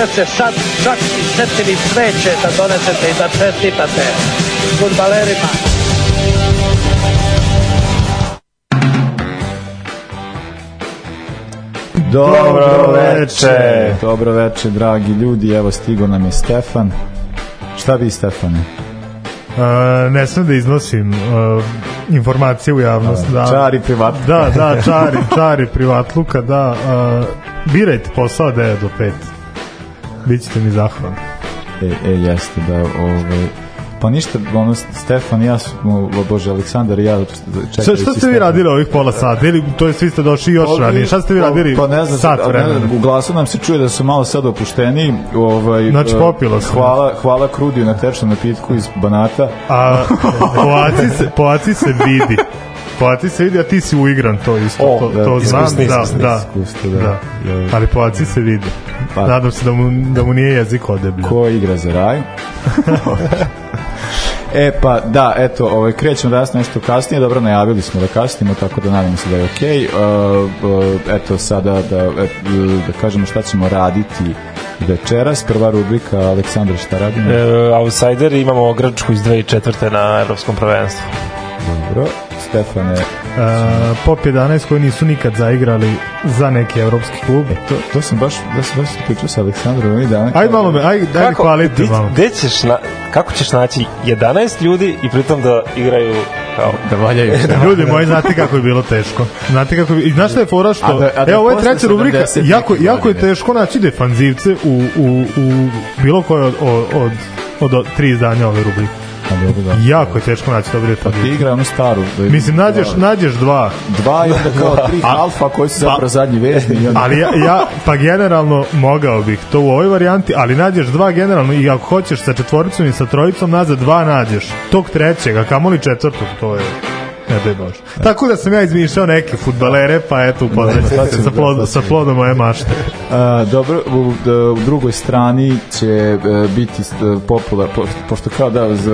niste se sad čak i setili sveće da donesete i da čestitate futbalerima. Dobro veče. Dobro veče, dragi ljudi. Evo stigo nam je Stefan. Šta vi, Stefane? Uh, ne smem da iznosim uh, informacije u javnost. Da, Čari privatluka. Da, da, čari, čari privatluka, da. Uh, birajte posao 9 do 5. Bićete mi zahvalni. E, e, jeste, da, ovaj, Pa ništa, ono, Stefan i ja smo, Bože, Aleksandar i ja čekali Šta, šta ste vi radili ovih pola sata? Ili to je svi ste došli još Ovi, ranije? Šta ste vi radili pa, pa ne znam, sat vremena? Ne, u glasu nam se čuje da su malo sad opušteni. Ovaj, znači, popilo sam. Hvala, hvala Krudiju na tečnom napitku iz Banata. A poaci se, poaci se vidi. Poaci se vidi, a ti si uigran to isto. O, to, da, to znam, iskusni, da, da, iskusni, da, da. da. Ali poaci se vidi. Pa, Nadam se da mu, da mu nije jezik odebljen. Ko igra za raj? E pa da, eto, ovaj krećemo danas nešto kasnije, dobro najavili smo da kasnimo, tako da nadamo se da je okej. Okay. Uh, eto sada da da kažemo šta ćemo raditi večeras. Prva rubrika Aleksandar šta radimo? E, outsider imamo Grčku iz 2004. na evropskom prvenstvu. Dobro. Stefane? Uh, Pop 11 koji nisu nikad zaigrali za neki evropski klub. E, to, to sam baš, da sam baš pričao sa Aleksandrom ovih dana. Ajde malo me, ajde, daj kako, kvalite malo. Gde ćeš na, kako ćeš naći 11 ljudi i pritom da igraju kao da valjaju. Ljudi moji, znate kako je bilo teško. Znate kako je, i znaš šta je fora što, a da, a da evo ovo je treća rubrika, jako, jako je teško naći defanzivce u, u, u bilo koje od, od, od, od tri izdanja ove rubrike. Pa dobro, da. Jako je teško naći dobre Pa ti igra onu staru. Mislim, nađeš, dva. nađeš dva. Dva i onda kao tri A, alfa koji su zapravo pa, zadnji vezni. Ali ja, ja, pa generalno mogao bih to u ovoj varijanti, ali nađeš dva generalno i ako hoćeš sa četvoricom i sa trojicom nazad dva nađeš. Tog trećeg, a kamoli četvrtog, to je Ne daj Bože. Tako da sam ja izmišljao neke futbalere, pa eto upoznajte se sa, plod, sa plodom moje mašte. A, dobro, u, u drugoj strani će uh, biti popular, po, pošto kao da z,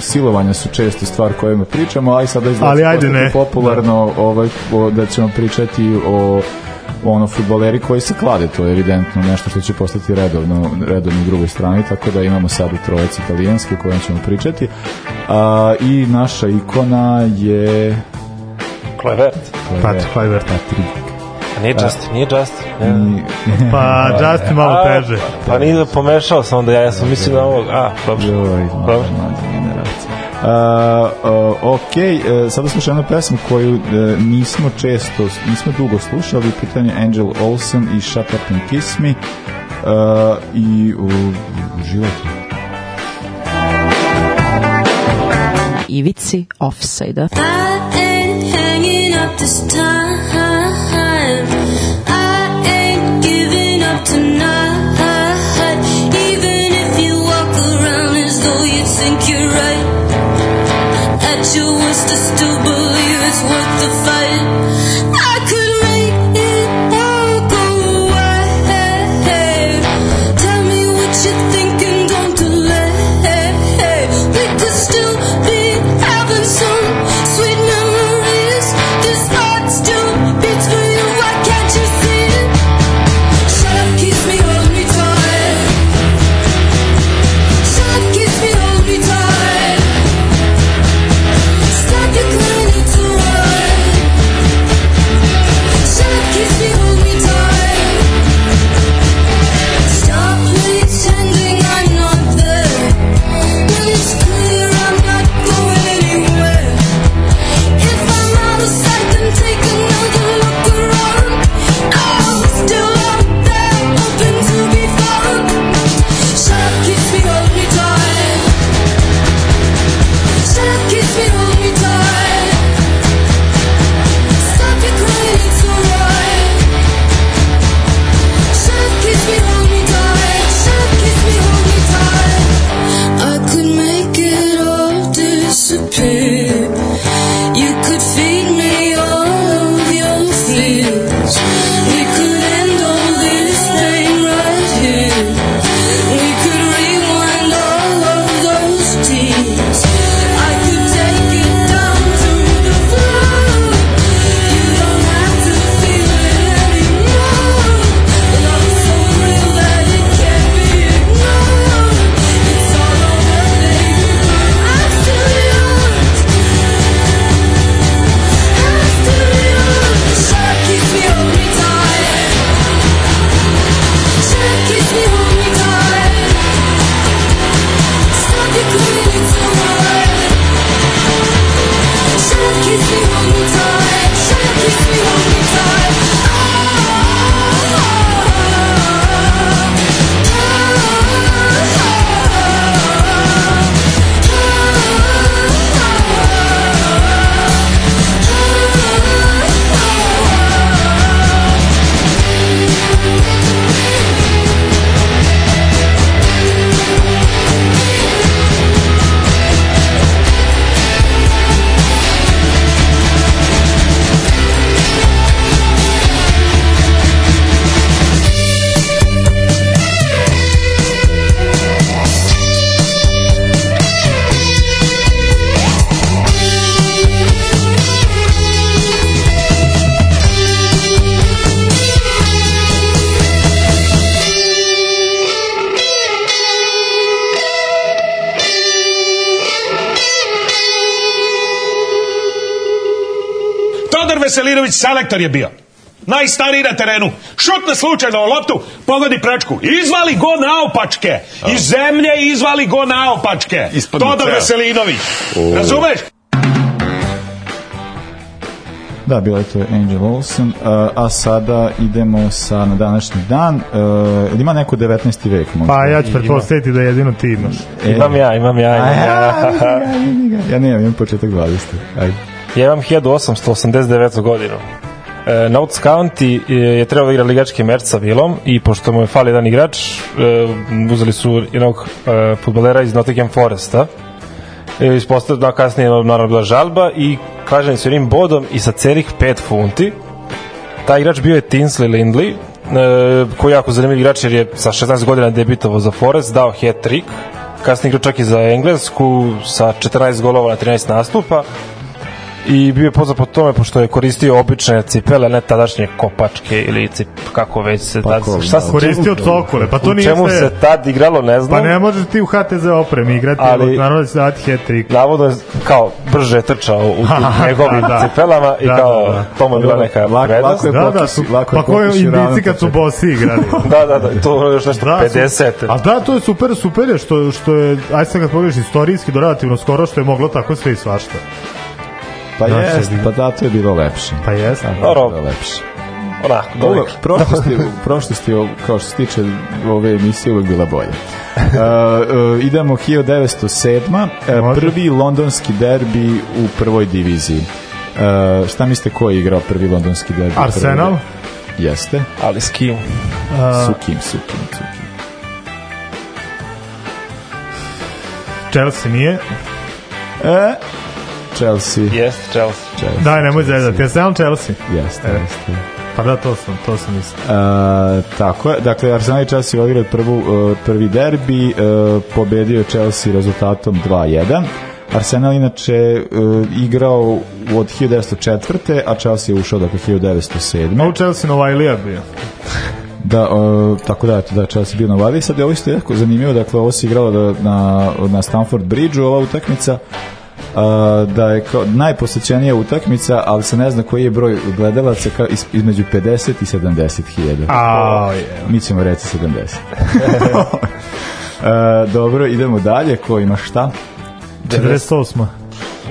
silovanja su često stvar kojima pričamo, ali sada izgleda ali ajde ne. popularno ovaj, o, da ćemo pričati o ono futboleri koji se klade, to je evidentno nešto što će postati redovno, redovno u drugoj strani, tako da imamo sad u trojeci italijanske o kojom ćemo pričati. A, I naša ikona je... Klevert. Pat Klevert. Patrick. A nije Justin, nije Justin. Ne. pa Justin malo teže. Pa, pa nije pomešao sam onda ja, ja sam mislio da ovog, a, dobro. Joj, dobro. Uh, ok, uh, sada slušamo jednu pesmu koju uh, nismo često, nismo dugo slušali, pitanje Angel Olsen i Shut Up and Kiss Me uh, i uh, uživajte. Ivici Offside-a. I ain't hanging up this time I ain't giving up tonight Your worst, I still believe it's worth the fight. Selektor je bio. Najstariji na terenu. Šutne slučajno o loptu, pogodi prečku. Izvali go naopačke. Iz zemlje izvali go naopačke. Ispadne ceo. Veselinović. Razumeš? Da, bilo je to Angel Olsen, uh, a sada idemo sa na današnji dan. Uh, ili ima neko 19. vek možda? Pa ja ću pretpostaviti da jedino ti imaš. E, Imam ja, imam ja, imam ja. ja, vidi ga. ja nemam, imam početak 20. Ajde. Ja imam 1889. godinu. E, Notts County je, je trebao da igra ligački meč sa Vilom i pošto mu je fali jedan igrač, e, uzeli su jednog e, futbolera iz Nottingham Foresta. E, ispostavio da kasnije je naravno bila žalba i kažem se jednim bodom i sa celih 5 funti. Taj igrač bio je Tinsley Lindley, e, koji je jako zanimljiv igrač jer je sa 16 godina debitovao za Forest, dao hat-trick, kasnije igrao čak i za Englesku sa 14 golova na 13 nastupa i bio je poznat po tome pošto je koristio obične cipele, ne tadašnje kopačke ili cip, kako već se tad, Pakovi, šta se Koristio cokole, pa to nije čemu se tad igralo ne znam Pa ne možeš ti u HTZ opremi igrati, Ali- ali, naravno da će dati hat-trick. navodno je kao brže trčao u tim njegovim Da, da. cipelama i Da, kao da, da. to mu je bila neka Lako- prednost. lako je Da, da, su, lako pa koji indici kad su bosi igrali. Da, da, da, to je još nešto Da, su- 50. A da, to je super, super je što, što je, ajde sad kad pogledaš istorijski, do relativno skoro što je moglo tako sve i svašta. Pa Da, jest, sad- pa da, to je bilo lepše. Pa jeste. Dobro. Bilo lepše. Onako, dobro. prošlost je, prošlost je, kao što se tiče ove emisije, uvek bila bolja. Uh, uh, idemo 1907. Uh, Može. prvi londonski derbi u prvoj diviziji. Uh, šta mislite ko je igrao prvi londonski derbi? Arsenal? diviziji? Jeste. Ali s kim? Sukim, sukim, sukim. Chelsea nije. E, Chelsea. Jest, Chelsea. Chelsea. Daj, nemoj zezati. Arsenal Chelsea. Jeste, E. jeste. Pa da, to sam, to sam mislio. Uh, tako je, dakle Arsenal i Chelsea odigrali prvu, uh, prvi derbi, uh, pobedio je Chelsea rezultatom 2-1. Arsenal inače uh, igrao od 1904. a Chelsea je ušao dakle 1907. No, u Chelsea Novajlija bio. Da, uh, tako da, eto, da, Chelsea bio na Vali. Sad je ovo isto jako zanimljivo, dakle, ovo se igralo da, na, na Stamford Bridge ova utakmica, da je kao najposećenija utakmica, ali se ne zna koji je broj gledalaca kao iz, između 50 i 70 hiljada. A, je. Mi ćemo reći 70. uh, dobro, idemo dalje. Ko ima šta? 48.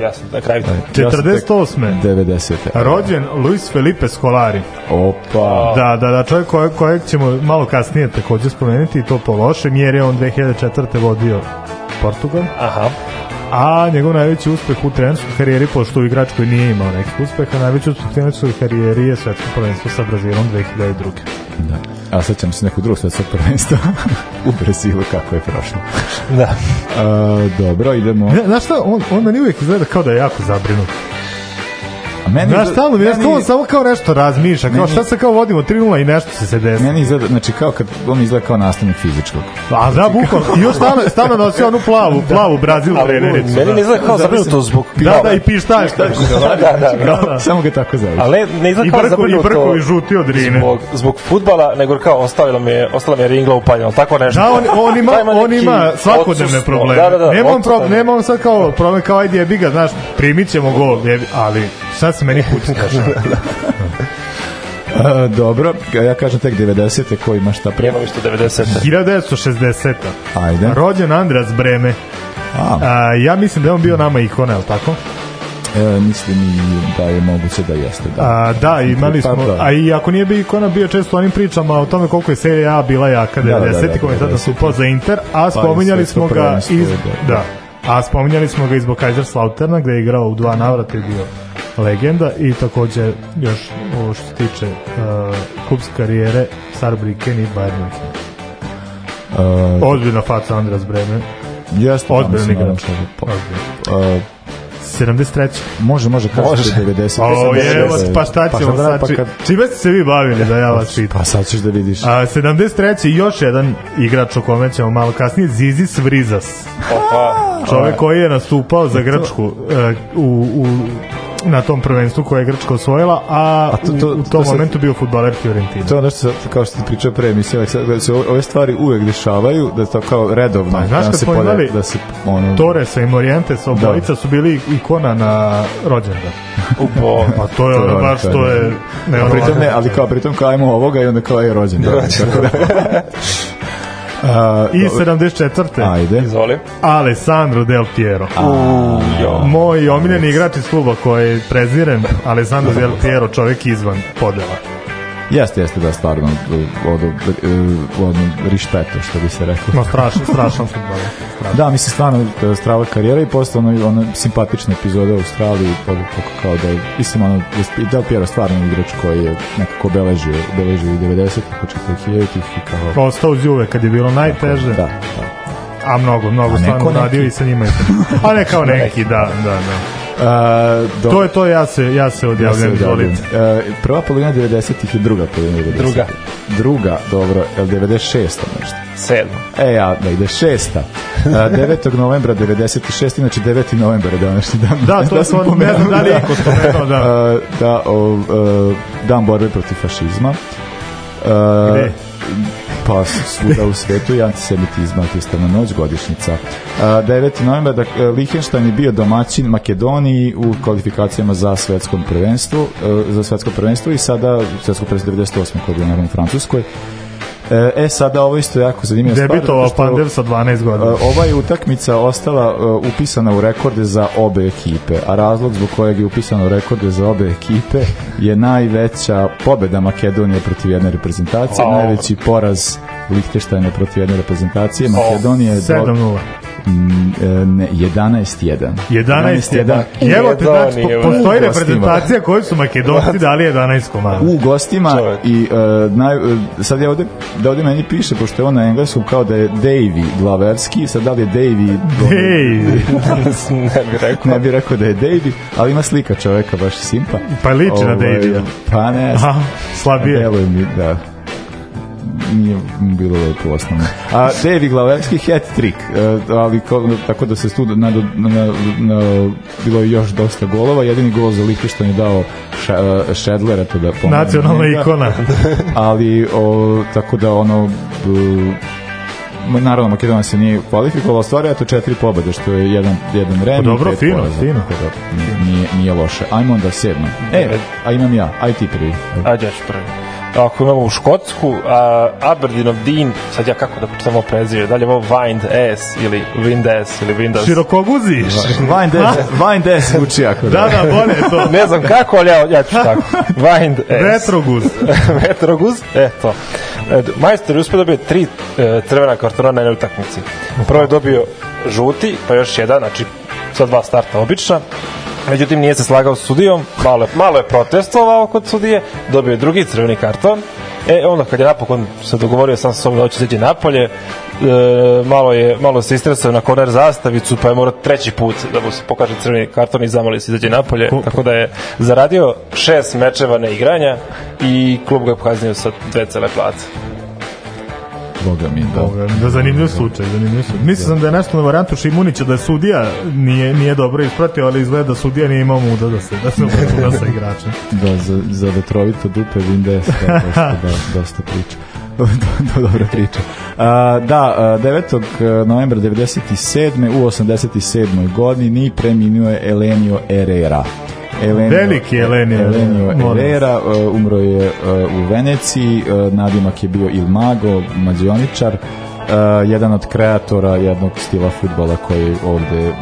Ja sam na kraju. Ja sam tek 48. 90. Rođen Luis Felipe Scolari. Opa. Da, da, da, čovjek kojeg, kojeg ćemo malo kasnije takođe spomenuti i to po lošem, jer je on 2004. vodio Portugal, Aha. A njegov najveći uspeh u trenerskoj karijeri, pošto u igračkoj nije imao nekih uspeha, najveći uspeh u trenerskoj karijeri je svetsko prvenstvo sa Brazilom 2002. Da. A sad ćemo se nekog drugog svetskog prvenstva u Brazilu kako je prošlo. Da. Uh, dobro, idemo. Ne, znaš šta, on, on meni uvijek izgleda kao da je jako zabrinut. A meni, Znaš, stalno mi, meni- on samo kao nešto razmišlja, kao Meni- šta se kao vodimo 3-0 i nešto će se desiti. Meni izgleda, znači kao kad on izgleda kao nastavnik fizičkog. A da, bukvalno, i još stalno, stalno nosi onu plavu, plavu Brazil Ali trenericu. meni da. ne izgleda kao zabrinuto zbog Da, da, i pištaljka. Da, da, da. Kao, samo ga tako zove. Ali ne, izgleda kao i zabrinuto brko i žuti od Rine. zbog, zbog futbala, nego kao ostavila mi je, ostala mi je ringla upaljena, tako nešto. Da, on, on ima, on ima svakodnevne probleme. Da, da, da, nema, on pro, nema on sad kao problem kao ajde jebi ga, znaš, primit ćemo gol, jebi, ali šta se meni kući dešava? Uh, dobro, ja kažem tek 90. ko ima šta pre. Nema više 90. 1960. Ajde. Rođen Andreas Breme. A, A, ja mislim da je on bio nama ikona, je li tako? e, mislim i da je moguće da jeste. Da. A, da, imali Pa, smo, da. a i ako nije bio ikona, bio često u onim pričama o tome koliko je serija A bila jaka Da, da, 90. da, da, komentator 90. stupao za Inter, a i spominjali smo ga iz, da. da, a spominjali smo ga iz Kaiserslauterna gde je igrao u dva navrata i bio legenda i takođe još ovo što se tiče uh, klubske karijere Sarbriken i Bayern München. Uh, Ozbiljna faca Andras Breme. jeste, Ozbiljan mislim, igrač. naravno, pa- Ozbiljno. uh, 73. može, može, kažete 90. O, 80. evo, pa šta ćemo da, sad? Pa, kad, Čime ste se vi bavili da ja vas pitam? pa sad ćeš da vidiš. A, 73. još jedan igrač o kome ćemo malo kasnije, Zizis Vrizas. Opa. Čovek koji je nastupao za Grčku e, u, u na tom prvenstvu koje je Grčka osvojila, a, A to- to- u, u to tom sad- momentu bio futbaler Fiorentina. To je ono što, kao što ti pričao pre emisije, Aleksa- da se ove, stvari uvek dešavaju, da to kao redovno, Pa, znaš da kad se smo imali da se ono, Torresa i Morientes, obojica su bili ikona na rođendan. Upo. A to je To je ono baš, to je- to nevjerovatno. pritom ne, ali kao pritom kao ajmo ovoga i onda kao je rođen. Da, A, I dobro, 74. Ajde. Izvoli. Alessandro Del Piero. Jo. Moj omiljeni igrač iz kluba koji prezirem, Alessandro Del Piero, čovjek izvan podela. Jeste, jeste da stvarno od, od, od rišpeto, što bi se reklo. No, strašan, strašan. Strašan. Da, mislim stvarno strava karijera i posle ono, ono simpatične epizode u Australiji, kako kako kao da mislim ono, i Del Piero stvarno igrač koji je nekako obeležio, obeležio i 90-ih, početak 2000-ih i kao... Ostao uz Juve kad je bilo najteže, Da, da. a mnogo, mnogo stvarno radio i sa njima. A ne kao neki, da, da, da. Do, To je to, ja se, ja se Ja se odjavljam, odjavljujem. izvolite. E, prva polovina 90-ih i druga polovina 90-ih. Druga. Druga, dobro, je 96. nešto? Sedmo. E, ja, da ide šesta. E, 9. novembra 96. Inače 9. novembar je današnji dan. Da, to sam smo, ne znam da li je pomenuo, iko spomenuo, da. E, da, o, dan borbe protiv fašizma. E, Gde? Pa svuda u svetu i antisemitizma, Kristana noć, godišnjica. A, 9. novembar, da, Lihenštajn je bio domaćin Makedoniji u kvalifikacijama za svetskom prvenstvu, e, za svetsko prvenstvo i sada svetsko prvenstvo 98. koje je naravno u Francuskoj. E, E, sada ovo isto jako. Debitovao zato što, Pandev sa 12 e, godina. Ova je utakmica ostala e, upisana u rekorde za obe ekipe, a razlog zbog kojeg je upisano u rekorde za obe ekipe je najveća pobeda Makedonije protiv jedne reprezentacije, O. najveći poraz Lihteštajna protiv jedne reprezentacije. Makedonija je do- 7-0. Mm, e, ne, 11-1. 11-1. I evo te, znači, po- postoji reprezentacija koju su makedonci dali 11 komada. u gostima Čovjek. i uh, naj, uh, sad je ovde da ovde meni piše pošto je on na engleskom kao da je Davy Glaverski sad da li je Davy Hej, ne bih rekao. ne bih rekao da je Davy ali ima slika čoveka baš simpa pa liči na Ovaj, Davija. pa ne Aha, slabije. Deluje mi, da nije bilo lepo osnovno. A Davy Glaverski hat trick, e, ali kao, tako da se tu na, na, na, na, bilo je još dosta golova, jedini gol za Lichtenstein je dao ša, e, Šedler, eto da pomenem Nacionalna njega. ikona. ali o, tako da ono b- Ma, naravno Makedonija se nije kvalifikovala, stvari eto četiri pobede, što je jedan, jedan remi. Pa dobro, fino, poraza, fino. tako da nije, nije, nije loše. Ajmo onda sedma. E, a imam ja, aj ti prvi. Ajde, ja ću prvi. Ako imamo u Škotsku, a, Aberdeen of Dean, sad ja kako da pročitam ovo prezire, da li je ovo Wind S ili Wind S ili Wind S? Širokoguziš. Vine Des, Vine Des zvuči jako Da, da, bolje je to. Ne znam kako, ali ja, ja ću tako. Wind S. Retroguz. Vetroguz, eto. E, Majstor je uspio dobio tri e, crvena kartona na jednoj utakmici. Prvo je dobio žuti, pa još jedan, znači sa dva starta obična. Međutim, nije se slagao s sudijom, malo je, malo je protestovao kod sudije, dobio je drugi crveni karton. E, onda kad je napokon se dogovorio sam sa sobom da hoće izaći napolje, e, malo, je, malo se istresao na korner zastavicu, pa je morao treći put da mu se pokaže crveni karton i zamoli se izađe napolje. Tako da je zaradio šest mečeva neigranja i klub ga je pokaznio sa dve cele plate. Boga mi, da. Je Da zanimljiv slučaj, zanimljiv slučaj. Mislio sam da je nešto na varijantu Šimunića da je sudija nije, nije dobro ispratio, ali izgleda da sudija nije imao muda da se da se obračuna sa igračem. Da, za, za vetrovito dupe Des, da, dosta, da, dosta priča. Do, do, dobra priča. A, da, a, 9. novembra 97. u 87. godini preminuo je Elenio Herrera. Elenio, Veliki Elenio, Elenio Herrera uh, umro je uh, u Veneciji, uh, nadimak je bio Il Mago, mađioničar, jedan od kreatora jednog stila futbola koji ovde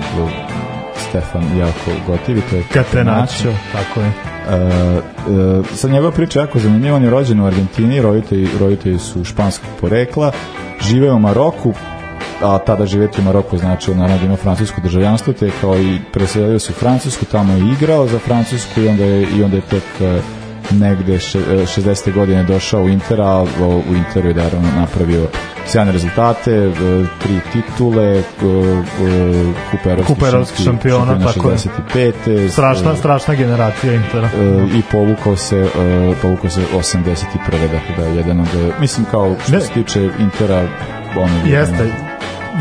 Stefan jako gotivi, to je Catenaccio, tako je. Uh, uh, sad njegova priča jako zanimljiva, on je rođen u Argentini, roditelji, roditelji su španskog porekla, žive u Maroku, a tada živeti u Maroku znači naravno da ima francusko državljanstvo, te kao i preselio se u Francusku, tamo je igrao za Francusku i onda je, i onda je tek uh, negde še, uh, 60. godine došao u Inter, a u Interu je naravno napravio sjajne rezultate, uh, tri titule, Kupa evropskih šampiona, šampiona, tako je. 65. Strašna, strašna generacija Intera. E, i povukao se e, povukao se 81. dakle da je jedan od mislim kao što Ne. se tiče Intera ono Jeste,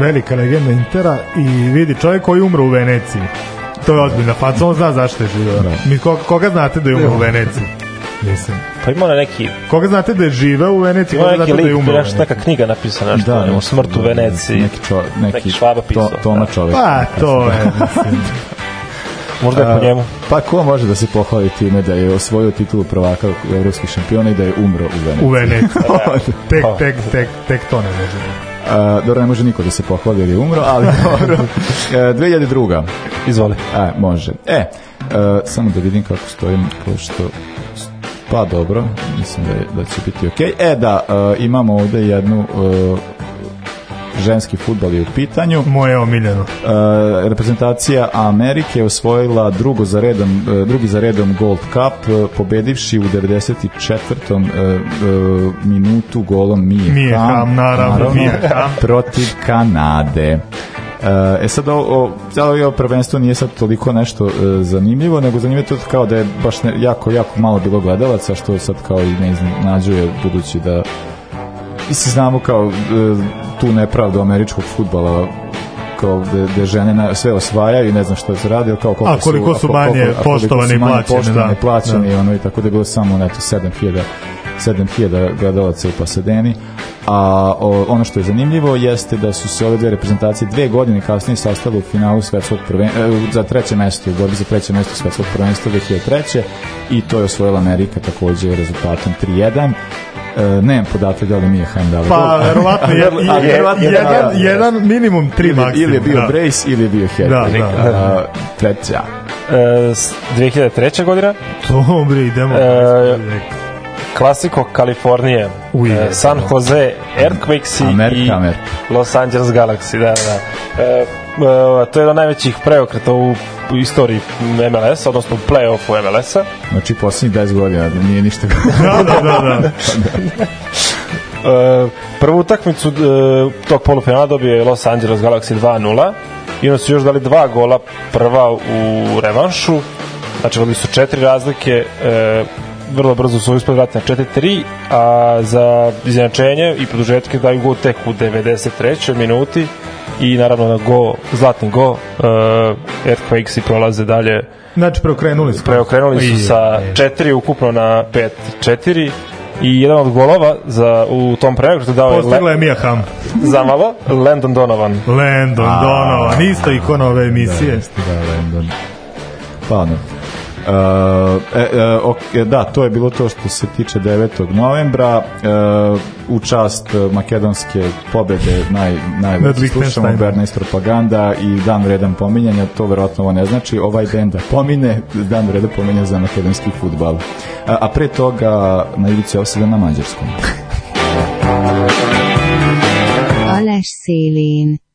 velika legenda Intera i vidi čovjek koji umro u Veneciji. To je ozbiljna faca, on zna zašto je živeo. Mi, koga, koga znate da je umro u Veneciji? Mislim. Pa ima ona neki, Koga znate da je živeo u Veneciji, ima neki znate da je lik, umro nešto, neka knjiga napisana, nešto, Da, da, o smrtu u da, Veneciji. Neki, čo, neki, Neki švaba pisao, To, toma da. čovek. Pa, to je, mislim. Možda je po njemu. Pa ko može da se pohvali time da je osvojio titulu prvaka evropskih šampiona i da je umro u Veneciji? U Veneciji. tek, Pa. tek, tek, tek to ne može. A, dobro, ne može niko da se pohvali jer je umro, ali dobro. E, 2002. Izvoli. A, može. E, e, samo da vidim kako stojim, pošto pa dobro, mislim da, je, da će biti okej. E, da, e, imamo ovde jednu e, ženski futbal je u pitanju. Moje omiljeno. E, reprezentacija Amerike je osvojila drugo za redom, e, drugi za redom Gold Cup, e, pobedivši u 94. e, e, minutu golom Mije, Mije Ham, naravno, Mije Ham. protiv Kanade. E sad ovo, ovo prvenstvo nije sad toliko nešto e, zanimljivo, nego zanimljivo je to kao da je baš ne, jako, jako malo bilo gledalaca, što sad kao i ne iznenađuje budući da Mislim, znamo kao e, tu nepravdu američkog futbala kao da, žene na, sve osvajaju i ne znam šta se radi, ali kao koliko A koliko su manje koliko- poštovani su i plaćeni, poštovani da. i plaćeni, Da. ono, i tako da je bilo samo eto, 7000 7000 gledalaca u Pasadeni a o, ono što je zanimljivo jeste da su se ove dve reprezentacije dve godine kasnije sastale u finalu svetskog prvenstva za treće mesto u borbi za treće mesto svetskog prvenstva 2003. i to je osvojila Amerika takođe rezultatom 3-1 E, nemam podatak da li mi je Haim dao Pa, verovatno, je, je, verovatno jedan, da, da. jedan minimum, tri ili, maksimum. ili je bio da. brace ili je bio head Da, da, A, treća E, s- 2003. godina, Dobro, idemo. E, klasiko Kalifornije, Uje, San Jose Earthquakes i- Amerika. Los Angeles Galaxy, da, da. E, to je jedan od najvećih preokreta u, istoriji MLS, odnosno u play-offu MLS-a. znači poslednjih 10 godina nije ništa Da, da, da, da. E, prvu utakmicu e, tog polufinala dobio je Los Angeles Galaxy 2-0 i onda su još dali dva gola prva u revanšu znači vodili su četiri razlike e, vrlo brzo su uspeli vratiti na 4-3 a za izjednačenje i produžetke daju gol tek u 93. minuti i naravno na go, zlatni go Earthquakes i prolaze dalje Znači, preokrenuli smo. preokrenuli su sa 4 ukupno na 5-4 i jedan od golova za, u tom preokretu dao je Postigla je Mija Ham. zamalo Landon Donovan. Landon Donovan, isto ikona ove emisije. da, Landon. Pa ono. Uh, e, e, ok, da, to je bilo to što se tiče 9. novembra uh, u čast makedonske pobede naj, Nad najveće slušamo. Bernays propaganda i dan vredan pominjanja to verovatno ovo ne znači ovaj bend da pomine dan vredan pominja za makedonski futbal a, a pre toga na ivici osada na mađarskom Alás szélén.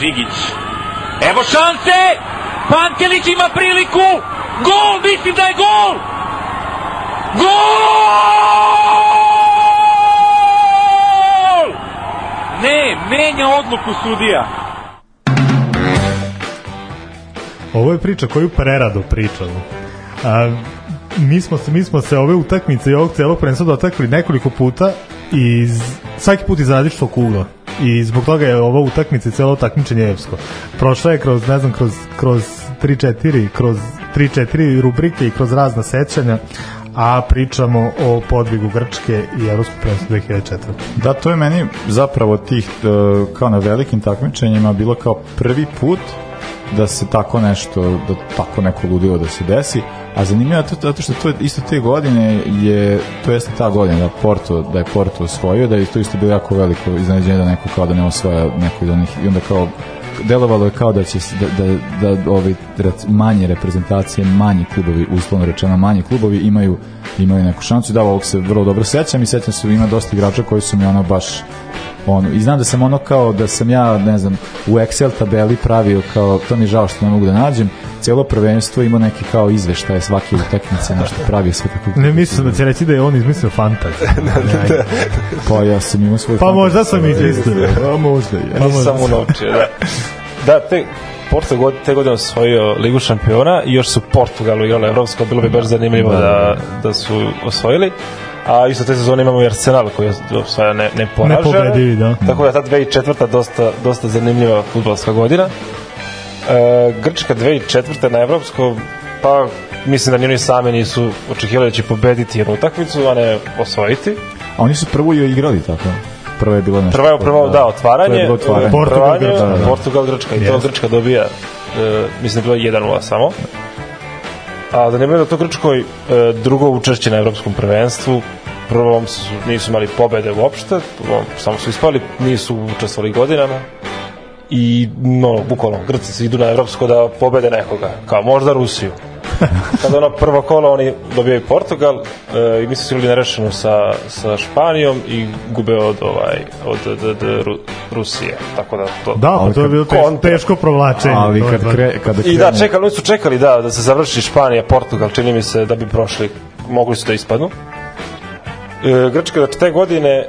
Žigić. Evo šanse! Pantelić ima priliku! Gol! Mislim da je gol! Gol! Ne, menja odluku sudija. Ovo je priča koju prerado pričamo. A, mi smo se mi smo se ove utakmice i ovog celog prvenstva dotakli nekoliko puta i svaki put iz različitog ugla i zbog toga je ova utakmica i celo takmičenje epsko. Prošla je kroz, ne znam, kroz, kroz 3-4, kroz 3-4 rubrike i kroz razna sećanja, a pričamo o podvigu Grčke i Evropskog prvenstva 2004. Da, to je meni zapravo tih, e, kao na velikim takmičenjima, bilo kao prvi put da se tako nešto, da tako neko ludilo da se desi, a zanimljivo je to zato što to isto te godine je, to jeste ta godina da Porto, da je Porto osvojio, da je to isto bilo jako veliko iznenađenje da neko kao da ne osvaja neko od onih, i onda kao delovalo je kao da će da, da, da ovi manje reprezentacije, manji klubovi, uslovno rečeno manji klubovi imaju imaju neku šansu. Da, ovog se vrlo dobro sećam i sećam se ima dosta igrača koji su mi ono baš ono, i znam da sam ono kao da sam ja, ne znam, u Excel tabeli pravio kao, to mi je žao što ne mogu da nađem, cijelo prvenstvo ima neki kao izveštaje svake utakmice, nešto pravio sve tako. Ne mislim da će reći da je on izmislio fantaziju. Pa ja sam imao svoj Pa možda sam izmislio. Pa možda je. Pa možda Samo sam. naučio, da. Da, te, Porto god, te godine osvojio Ligu šampiona i još su Portugalu igrali Evropsko, bilo bi baš zanimljivo da, da su osvojili. A isto te sezone imamo i Arsenal koji je osvaja ne, ne poražen. Nepobedivi, da. Tako da ta 2004. dosta, dosta zanimljiva futbolska godina. E, Grčka 2004. na Evropsko, pa mislim da ni oni sami nisu očekivali da će pobediti jednu utakmicu, a ne osvojiti. A oni su prvo i igrali tako. Prvo je bilo nešto. Prva je prvo, da, To otvaranje. je bilo otvaranje. Portugal, Grčka, da. Portugal, Grčka. I to Jest. Grčka dobija, e, mislim da je bilo 1-0 samo. A zanimljivo je da to Grčkoj e, drugo učešće na evropskom prvenstvu prvom su, nisu imali pobede uopšte, prvom samo su ispali, nisu učestvovali godinama i no, bukvalno, Grci se idu na evropsko da pobede nekoga, kao možda Rusiju. Kada ono prvo kolo oni dobijaju Portugal e, i mi su igrali nerešeno sa, sa Španijom i gube od ovaj od, od, od, Ru- Rusije. Tako da to Da, pa Ali to je kad- bilo teško, teško provlačenje. Ali kad, kre, kada I da, čekali, oni su čekali da, da se završi Španija, Portugal, čini mi se da bi prošli, mogli su da ispadnu. E, Grčka, znači te godine, e,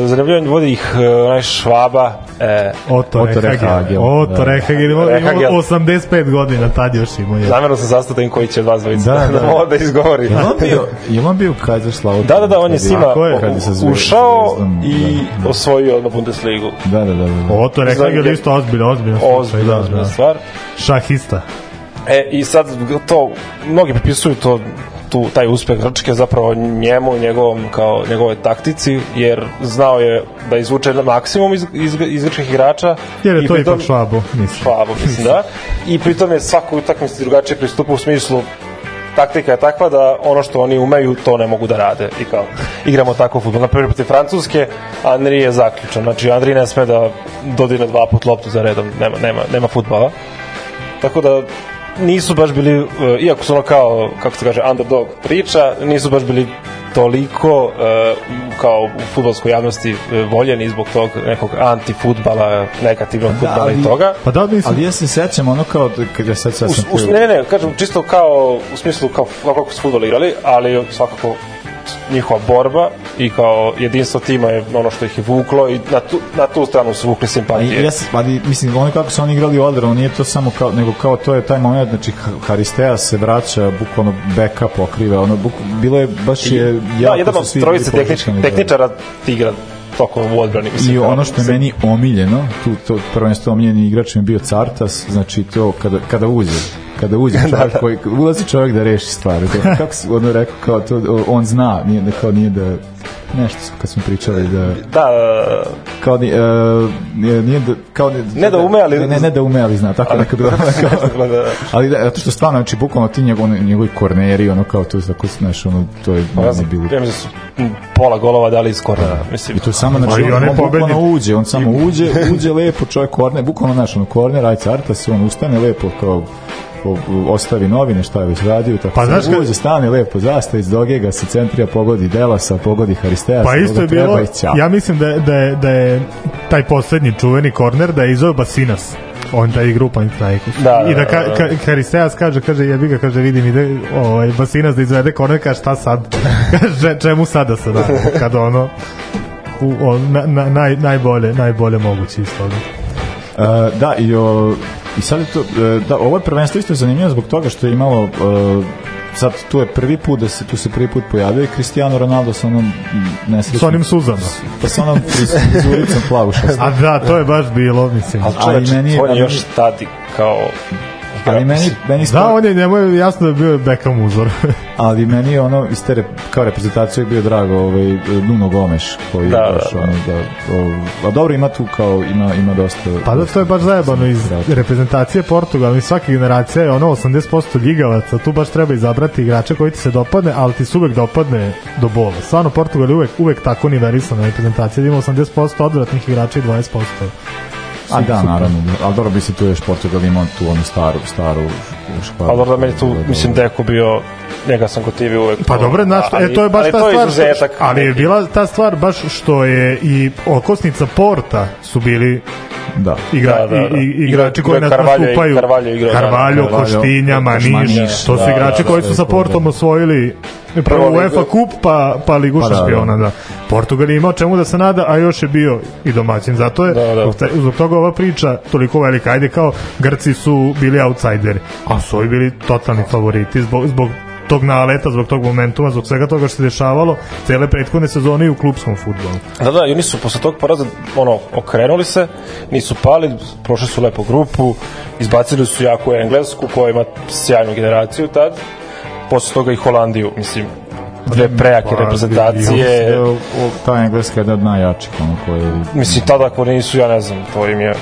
zanimljivo vodi ih e, onaj Švaba, e, Oto Rehagel. Oto Da. Rehagel. Ima, ima Rehagel. 85 godina, tad još imao je. namjerno sam zastao da koji će od vas dvojica Da, da, da. da, da izgovori. Je on bio, je on bio Kaiserslautern? Da, da, da, on je s njima Tako je. Kad je sa Zvezd- ušao i da. osvojio odmah Bundesligu. Da, da, da. da. Oto Rehagel Znam- isto ozbiljno, ozbiljno. Da, da. stvar. Šahista. E, i sad to, mnogi pripisuju to tu, taj uspeh Grčke zapravo njemu i njegovom, kao, njegove taktici, jer znao je da izvuče maksimum iz, iz, iz grčkih igrača. Jer je i to pritom- ipak švabo, mislim. Švabo, mislim da. I pritom je svaku utakmicu drugačije pristupa u smislu taktika je takva da ono što oni umeju to ne mogu da rade i kao igramo tako fudbal. Na primjer protiv Francuske Andri je zaključan. Znači Andri ne sme da dodine dva put loptu za redom. Nema, nema, nema fudbala. Tako da nisu baš bili, uh, iako su ono kao, kako se kaže, underdog priča, nisu baš bili toliko uh, kao u futbolskoj javnosti uh, voljeni zbog tog nekog antifutbala, negativnog futbala ali- i toga. Pa da, mislim, Ali ja se sećam ono kao, da- kad ja U, sam... u, ne, ne, ne, kažem čisto kao u smislu kao kako su fudbal igrali, ali svakako njihova borba i kao jedinstvo tima je ono što ih je vuklo i na tu, na tu stranu su vukli Pa i simpatije. ja se, ali mislim ono kako su oni igrali odbranu nije to samo kao nego kao to je taj moment znači Ha- Haristea se vraća bukvalno beka pokriva ono buk, bilo je baš je da, jako jedan su od trojice tehnič, da. tehničara ti igra tokom u odbrani. Mislim, I kao- ono što je meni omiljeno, tu to prvenstveno omiljeni igrač mi je bio Cartas, znači to kada, kada uđe, kada uđe čovjek koji, ulazi čovjek da reši stvari. To, kako se ono rekao, kao to, on zna, nije da, kao nije da, nešto kad smo pričali da, Da, kao ni, uh, nije, nije da, kao ni, Ne da ume, ali- ne, ne, ne da ume, ali zna, tako neka bila kao, da, ali da, zato što stvarno, znači, bukvalno ti njegov, njegovi korneri, ono kao to, tako, znaš, ono, to je ja meni sam, bilo. ja mislim da pola golova dali iz kornera. Mislim, I to je samo znači Pa i on, on on bukvalno uđe, on samo uđe, uđe lepo čovjek korner, bukvalno naš ono korner, aj carta se on ustane lepo kao ostavi novine, šta je već radio, tako Pa znaš kad- uđe, stane lepo, zastavi iz dogega, se centrija, pogodi Delasa, pogodi Haristeja, Pa isto je bilo, ja mislim da, je- da, je, da je taj poslednji čuveni korner da je izveo Basinas on taj igra u Panathinaikos. Da, I da da, ka, da, da. ka, Haristeas kaže, kaže, jebi ga, kaže, vidim, ide ovaj, Basinas da izvede korner, kaže, šta sad? kaže, čemu sada se da? Kada ono, u, on, na, na, naj, najbolje, najbolje moguće iz toga. Uh, da, i, o, i sad je to, e, da, ovo je prvenstvo isto zanimljivo zbog toga što je imalo uh, sad tu je prvi put da se tu se prvi put pojavio i Cristiano Ronaldo sa onom nesrećnom S onim suzama. pa sa onom friz- frizuricom plavu šest A da, to je baš bilo, mislim. Ali Ali čoveč, meni je- on je još tadi kao ali meni, meni Da, on je, njemu je jasno da je bio Beckham uzor. ali meni je ono iz te rep, kao reprezentacije bio drago ovaj Nuno Gomes koji Da, je baš da, da. ono da o, a dobro ima tu kao ima ima dosta Pa da, to je baš zajebano iz reprezentacije Portugala i svake generacije je ono 80% ljigavaca, tu baš treba izabrati igrača koji ti se dopadne, ali ti se uvek dopadne do bola. Stvarno, Portugal je uvek, uvek tako niverisana reprezentacija, da ima 80% odvratnih igrača i 20% a da naravno ali dobro bi se tu još Portugal imao tu onu staru staru Ali dobro da meni tu, mislim, Deko bio, njega sam kod TV uvek. Pa dobro, znaš, e, to je baš ali ta to je stvar, što, ali je bila ta stvar baš što je i okosnica Porta su bili da igra, Da, da, da. i, i, igrači koji nas nastupaju Carvalho igrao, da, Carvalho, Carvalho, Koštinja, Maniš, Maniš, to su da, igrači da, koji da, su sa da, Portom da. osvojili prvo. UEFA kup pa, pa ligu Pa da, šampiona da. da. Portugal je imao čemu da se nada a još je bio i domaćin zato je Da, da. zbog toga ova priča toliko velika ajde kao Grci su bili outsideri a su ovi bili totalni favoriti zbog, zbog tog naleta, zbog tog momentuma, zbog svega toga što se dešavalo, cele prethodne sezone i u klubskom futbolu. Da, da, i oni su posle tog poraza ono, okrenuli se, nisu pali, prošli su lepo grupu, izbacili su jako Englesku koja ima sjajnu generaciju tad, posle toga i Holandiju, mislim, dve prejake Pa, reprezentacije, o, ta engleska je jedna od najjačih ono koje mislim, tada ako nisu, ja ne znam, to im je,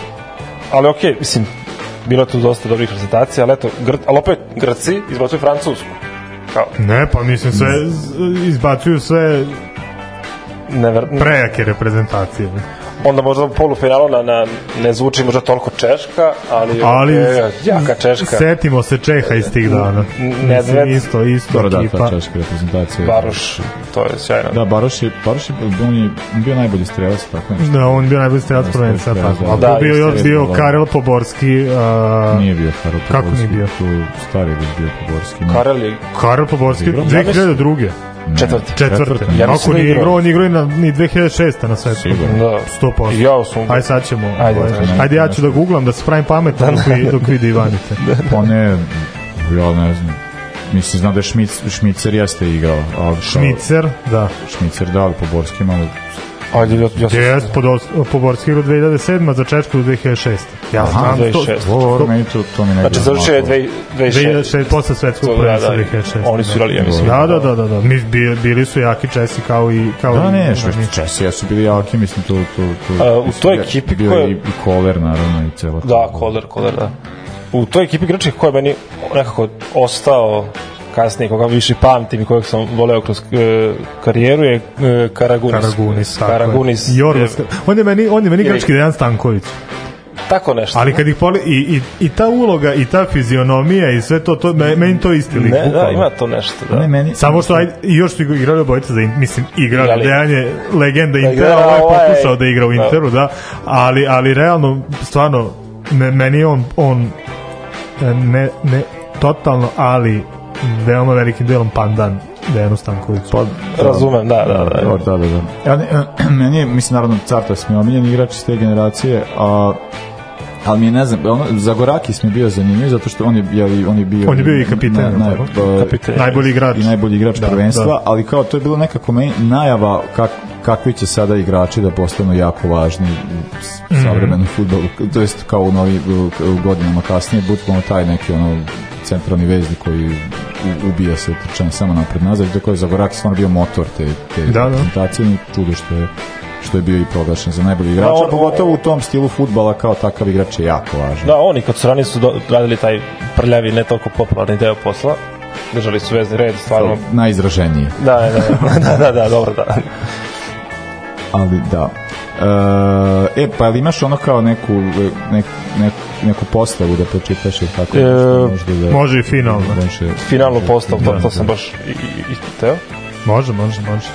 ali okej, mislim, bilo je tu dosta dobrih reprezentacija, ali eto, Gr... ali opet Grci izbacuju Francusku. Kao, Ne, pa mislim sve izbacuju sve never... prejake reprezentacije. Onda možda u polufinalu na, na, ne zvuči možda toliko Češka, ali, Ali je jaka Češka. setimo se Čeha iz tih dana. Nedved. Mislim, isto, isto dobro da ekipa. ta češka reprezentacija Baroš, to je sjajno. da Baroš je, Baroš je, on je bio najbolji strelac tako nešto Da, on je bio najbolji strelac Da, strelac, tako. da. A Da, bio još bio da. Karel Poborski, a, nije bio Kako Poborski, nije bio? tu stari je bio Poborski. Karel je Karel Poborski Igrao? 2002. četvrti. Četvrte. Ja Ako da je nije igrao. on igrao i na, ni 2006. na svetu. Sigurno. Da. 100%. I ja sam... Ajde sad ćemo. Ajde, Ajde, ajde. ajde ja ću da googlam, da se pravim pametan dok, vi, dok vidi Ivanite. Pa ne, ja ne znam. Mislim, znam da je Šmic, Šmicer jeste igrao. Ali Šmicer, da. Šmicer da, ali Poborski malo... Ajde, ja, ja sam... Jes, Poborski igrao 2007. za Čečku 2006. Ja Aha, znam to. 2006. Ovo, meni to, to mi ne Znači, završio je 2006. 2006, posle svetskog Da, da, prvenstva da. 2006. Oni su igrali, ja mislim. Da, da, da, da, da. Mi bili, bili su jaki Česi kao i kao Da, ne, da, što mi. Česi, ja su bili jaki, mislim, tu, tu, tu, A, u toj bio- ekipi bio koja- je i, i Koler, naravno, i cela. Da, Koler, Koler, da. U toj ekipi grčkih koja je meni nekako ostao kasnije, koga više pamtim i kojeg sam voleo kroz e, karijeru je e, Karagunis. Karagunis, tako Karagunis. je. Jorgos, je- on je meni, on je meni Ili- grčki Dejan Stanković. Tako nešto. Ali kad ih poli, i, i, i ta uloga i ta fizionomija i sve to, to me- meni to isti lik. ne, da, ima to nešto, da. Ne, meni, Samo što ajde, i još su igrali obojica za mislim igrali, Igrali. Dejan je legenda Intera, igra ovo je ovaj- pokušao da igra u da. Interu, da, ali, ali realno, stvarno, me, meni je on, on e, ne, ne totalno, ali veoma velikim delom pandan Dejanu Stankoviću. pa, Razumem, da, da, da. Dobro, da, da, da. Ja, ne, meni je, mislim, naravno, Cartas mi je omiljen igrač iz te generacije, a ali mi je, ne znam, ono, Zagorakis mi je bio zanimljiv, zato što on je, je, on je bio... On je bio i kapiten, ne, jel tako? pa, Kapiten. Najbolji igrač. i najbolji igrač Da, prvenstva, da. ali kao to je bilo nekako meni najava kak, kakvi će sada igrači da postanu jako važni u Mhm. savremenom futbolu, to jest kao u novi u, u godinama kasnije, bukvalno taj neki ono centralni vezni koji ubija se trčanje samo napred nazad, tako je Zagorakis stvarno bio motor te, te Da, da. reprezentacije i čudo što je što je bio i proglašen za najbolji igrača, Da, on- pogotovo u tom stilu futbala kao takav igrač je jako važan. Da, oni kad su ranije su do, radili taj prljavi, ne toliko popularni deo posla, držali su vezni red, stvarno. Najizraženiji. Da, da, da, da, da, da, dobro, da. ali da. e, pa ali imaš ono kao neku, nek, nek, neku postavu da pročitaš ili tako E, nešto, možda da... Može i finalno. Može, Finalnu postavu, to, Da, to sam da. baš i, i, i teo. Može, može, može.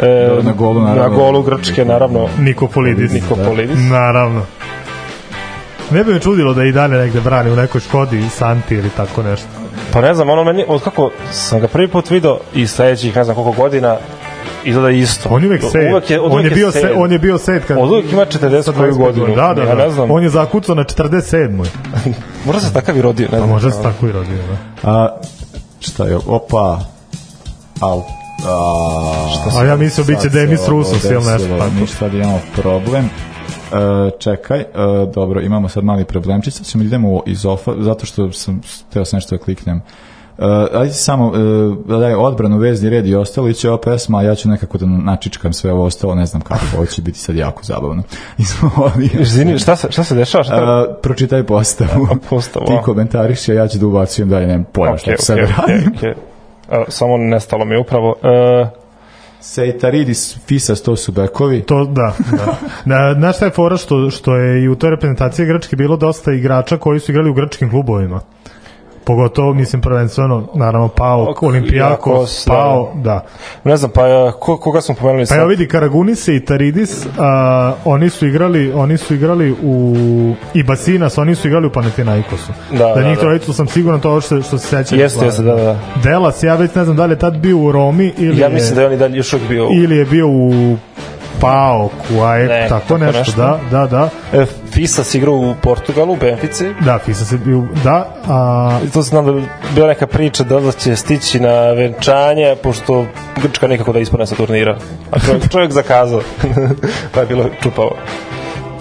E, Dobro, na golu, naravno. Na golu Grčke, naravno. Nikopolidis. Nikopolidis. Naravno. Ne bi me čudilo da i dalje negde brani u nekoj Škodi, Santi ili tako nešto. Pa ne znam, ono meni, od kako sam ga prvi put video i sledećih ne znam koliko godina, izgleda isto. On je uvek sed. Uvek je, on, je bio sed. se, on je bio sed kad... Od uvek ima 40 sa koju 25 godinu. Da, da, Ja da. ne znam. On je zakucao na 47. Možda se takav i rodio, ne Pa znam. može se tako i rodio, da. A, šta je, opa, au, a, A ja mislio biće Demis Rusos ili nešto tako. Mi sad imamo problem. E, čekaj, e, dobro, imamo sad mali problemčić, sad ćemo idemo iz ofa, zato što sam, teo sam nešto da kliknem. Uh, ajde samo uh, daj odbranu, vezni red i ostalo i će ova pesma, a ja ću nekako da načičkam sve ovo ostalo, ne znam kako, ovo će biti sad jako zabavno. Izvini, šta se, šta se dešava? Šta? Uh, pročitaj postavu. A, postavu, Ti komentariš, a ja ću da ubacujem dalje, nemam pojma šta Okej, ću sad da okej, radim. okej. Evo, Samo nestalo mi upravo. E, Seitaridis, Fisas, to su bekovi. To, da, da. Na, znaš šta je fora što, što je i u toj reprezentaciji Grčke bilo dosta igrača koji su igrali u grčkim klubovima. Pogotovo, mislim, prvenstveno, naravno, Pao, Ok, Olimpijakos, Jakos, da. Pao, da. ne znam, pa e, ko, koga smo pomenuli Pa sad? evo vidi, Karagunise i Taridis, a, oni su igrali, oni su igrali u i Basinas, oni su igrali u Panathinaikosu. Da, da, da, njih da. trojicu sam siguran to što, što se seća. Jeste, jeste, da, da, da. Delas, ja već ne znam da li je tad bio u Romi ili Ja je, mislim da je on i dalje još uvijek bio... ili je bio u Pao, Kuaek, Ne, tako, tako nešto, nešto. da, da, da. E, Fisas igrao u Portugalu, u Benfici. Da, Fisa se bio, da, a, I to znam da bi bila neka priča da li će stići na venčanje, pošto Grčka nikako da ispane sa turnira. A čovjek, čovjek zakazao. pa je bilo čupavo.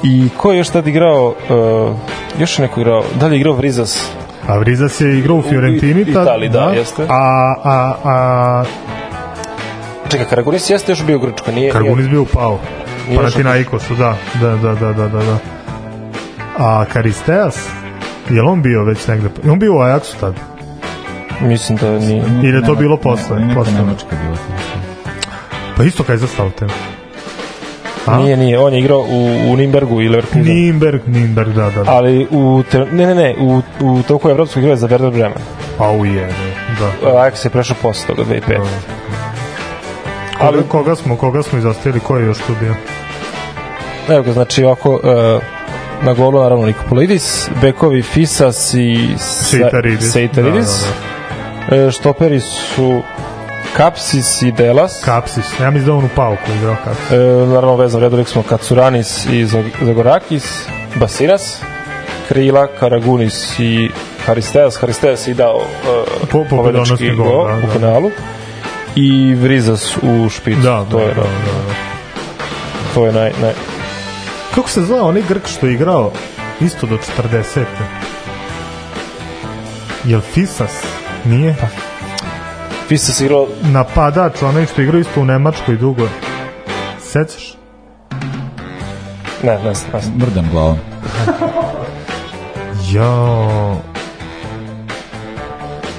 I ko je još tad igrao? Uh, još je neko igrao. Da li je igrao Vrizas? a Vrizas je igrao u Fiorentini U tad, Italiji, da, jeste. A, a, a Čekaj, Karagunis jeste još bio u Grčkoj, nije? Kargunis bio u Pau. Nije Panathinaikosu, da, da, da, da, da, da, da. A Karisteas, je li on bio već negde? Je on bio u Ajaxu tad? Mislim da nije. Ili je to bilo posle? Ne, neka posle? Nemačka bila. Pa isto kaj za Stauten. A? Nije, nije, on je igrao u, u Nimbergu i Leverkusenu. Nimberg, Nimberg, da, da, da. Ali u, te, ne, ne, ne, u, u toku evropskog igra za Werder Bremen. Au je, da. Ajax je prešao posle toga 2005. Da. Koga, koga smo, koga smo izostavili, ko je još tu bio? Evo ga, znači ovako, uh, na golu naravno Nikopolidis, bekovi Fisas i Seitaridis. Seitaridis. Da, E, štoperi su Kapsis i Delas. Kapsis, ja mislim da on u Pauku igrao Kapsis. E, naravno vezano redu rekli smo Katsuranis i Zag- Zagorakis, Basinas, Krila, Karagunis i Haristeas. Haristeas je dao uh, Po- pobedonosni gol, da, u da. I Vrizas u špicu. Da, to da, je, da, da, da. To je naj, naj, Kako se zvao onaj Grk što je igrao isto do 40. Jel Fisas? Nije? Fisas igrao Napadač, onaj što je igrao isto u Nemačkoj dugo. Sećaš? ne, ne, ne. Mrdam glavom. Jao.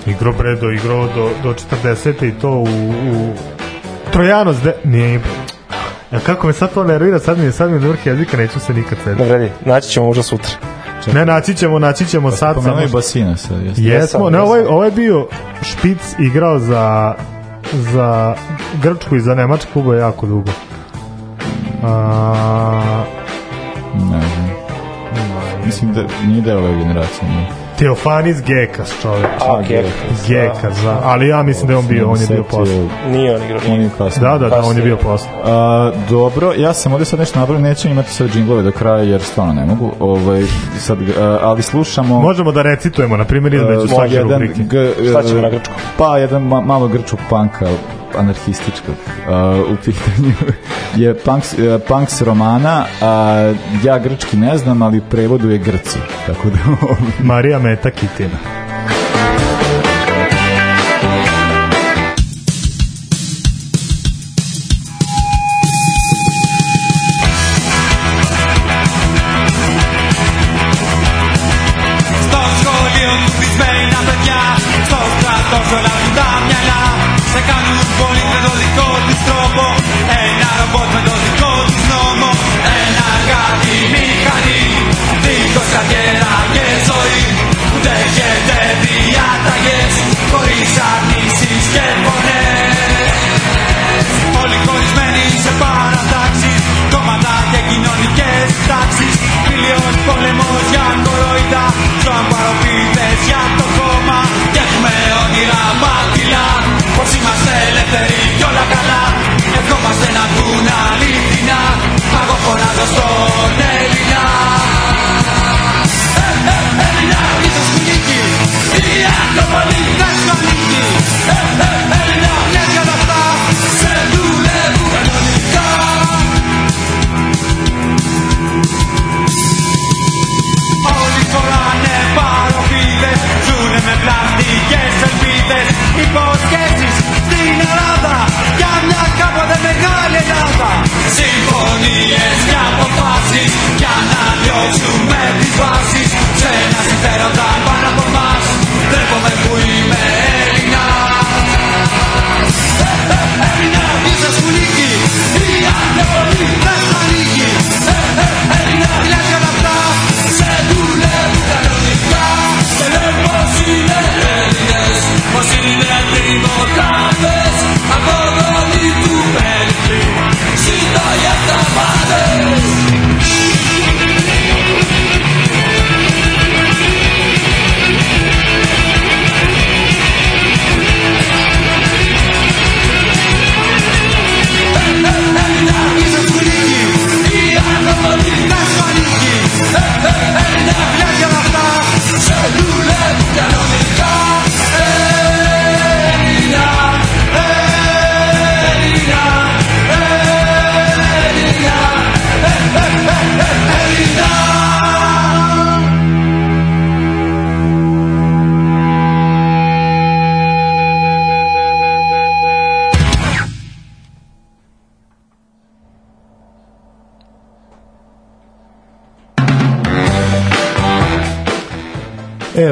Igro Bredo, igrao do, do 40. i to u, u Trojanos, de... nije Ja kako me sad to nervira, sad mi je, sad mi je vrh jezika, neću se nikad ne sedeti. vredi. Naći ćemo možda sutra. Ne, naći ćemo, naći ćemo sad. Pomenuo Samo i što- Basina sad. jeste. Jesmo, Jesam, ne, ovaj, ovaj bio špic igrao za za Grčku i za Nemačku klubo jako dugo. A, Ne znam. Mislim da nije deo ove generacije. Nije. Teofanis Gekas čovjek. A, okay. Gekas, da. Ali ja mislim da je on bio, on je bio posle. Nije on igrao. On je kasnije. Da, da, da, on je bio posle. A, dobro, ja sam ovde sad nešto napravio, nećem imati sad džinglove do kraja jer stvarno ne mogu, ovaj, sad, a, ali slušamo... Možemo da recitujemo, na primjer, između uh, svake rubrike. G, Šta ćemo na grčku? Pa, jedan ma, malo grčkog panka, anarhističkog uh, u pitanju je punks, uh, punks romana a ja grčki ne znam ali prevodu je Grci tako da Marija Meta Kitina.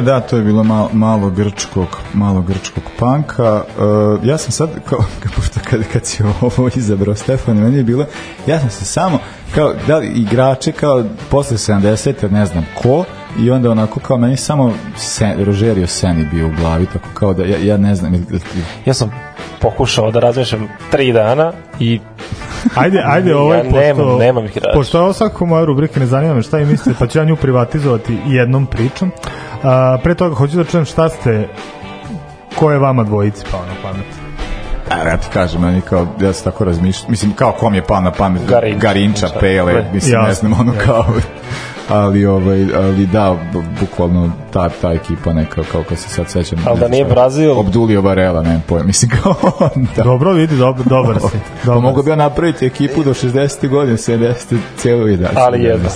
Da, to je bilo malo, malo grčkog, malo grčkog panka. Uh, ja sam sad, kao, pošto kad, kad si ovo izabrao Stefan, meni je bilo, ja sam se samo, kao, da li igrače, kao, posle 70. ne znam ko, i onda onako, kao, meni samo sen, Rogerio Seni bio u glavi, tako kao da, ja, ja ne znam, Ja sam pokušao da razmišljam tri dana i Ajde, ajde, ovaj, Ja pošto, nemam- nemam igrača. pošto je ovo svakako moja rubrika, ne zanima me šta vi mislite, pa ću ja nju privatizovati jednom pričom. A, pre toga hoću da čujem šta ste, ko je vama dvojici pao na pamet? A, ja ti kažem, meni kao, ja sam tako razmišljam, mislim, kao kom je pao na pamet, Garinča. Garinča, Pele, Ne. mislim, ne Jasno, znam, ono jasno. kao, ali, ovaj, ali da, bu- bukvalno ta, ta ekipa neka, kao kad se sad sećam. Ali da nije Brazil- Obdulio Varela, ne pojem, mislim, kao, da. Dobro, vidi, dobar, dobar si. Dobar mogu bi ja napraviti ekipu do 60. godine, 70. cijelo i dalje. Ali jedno.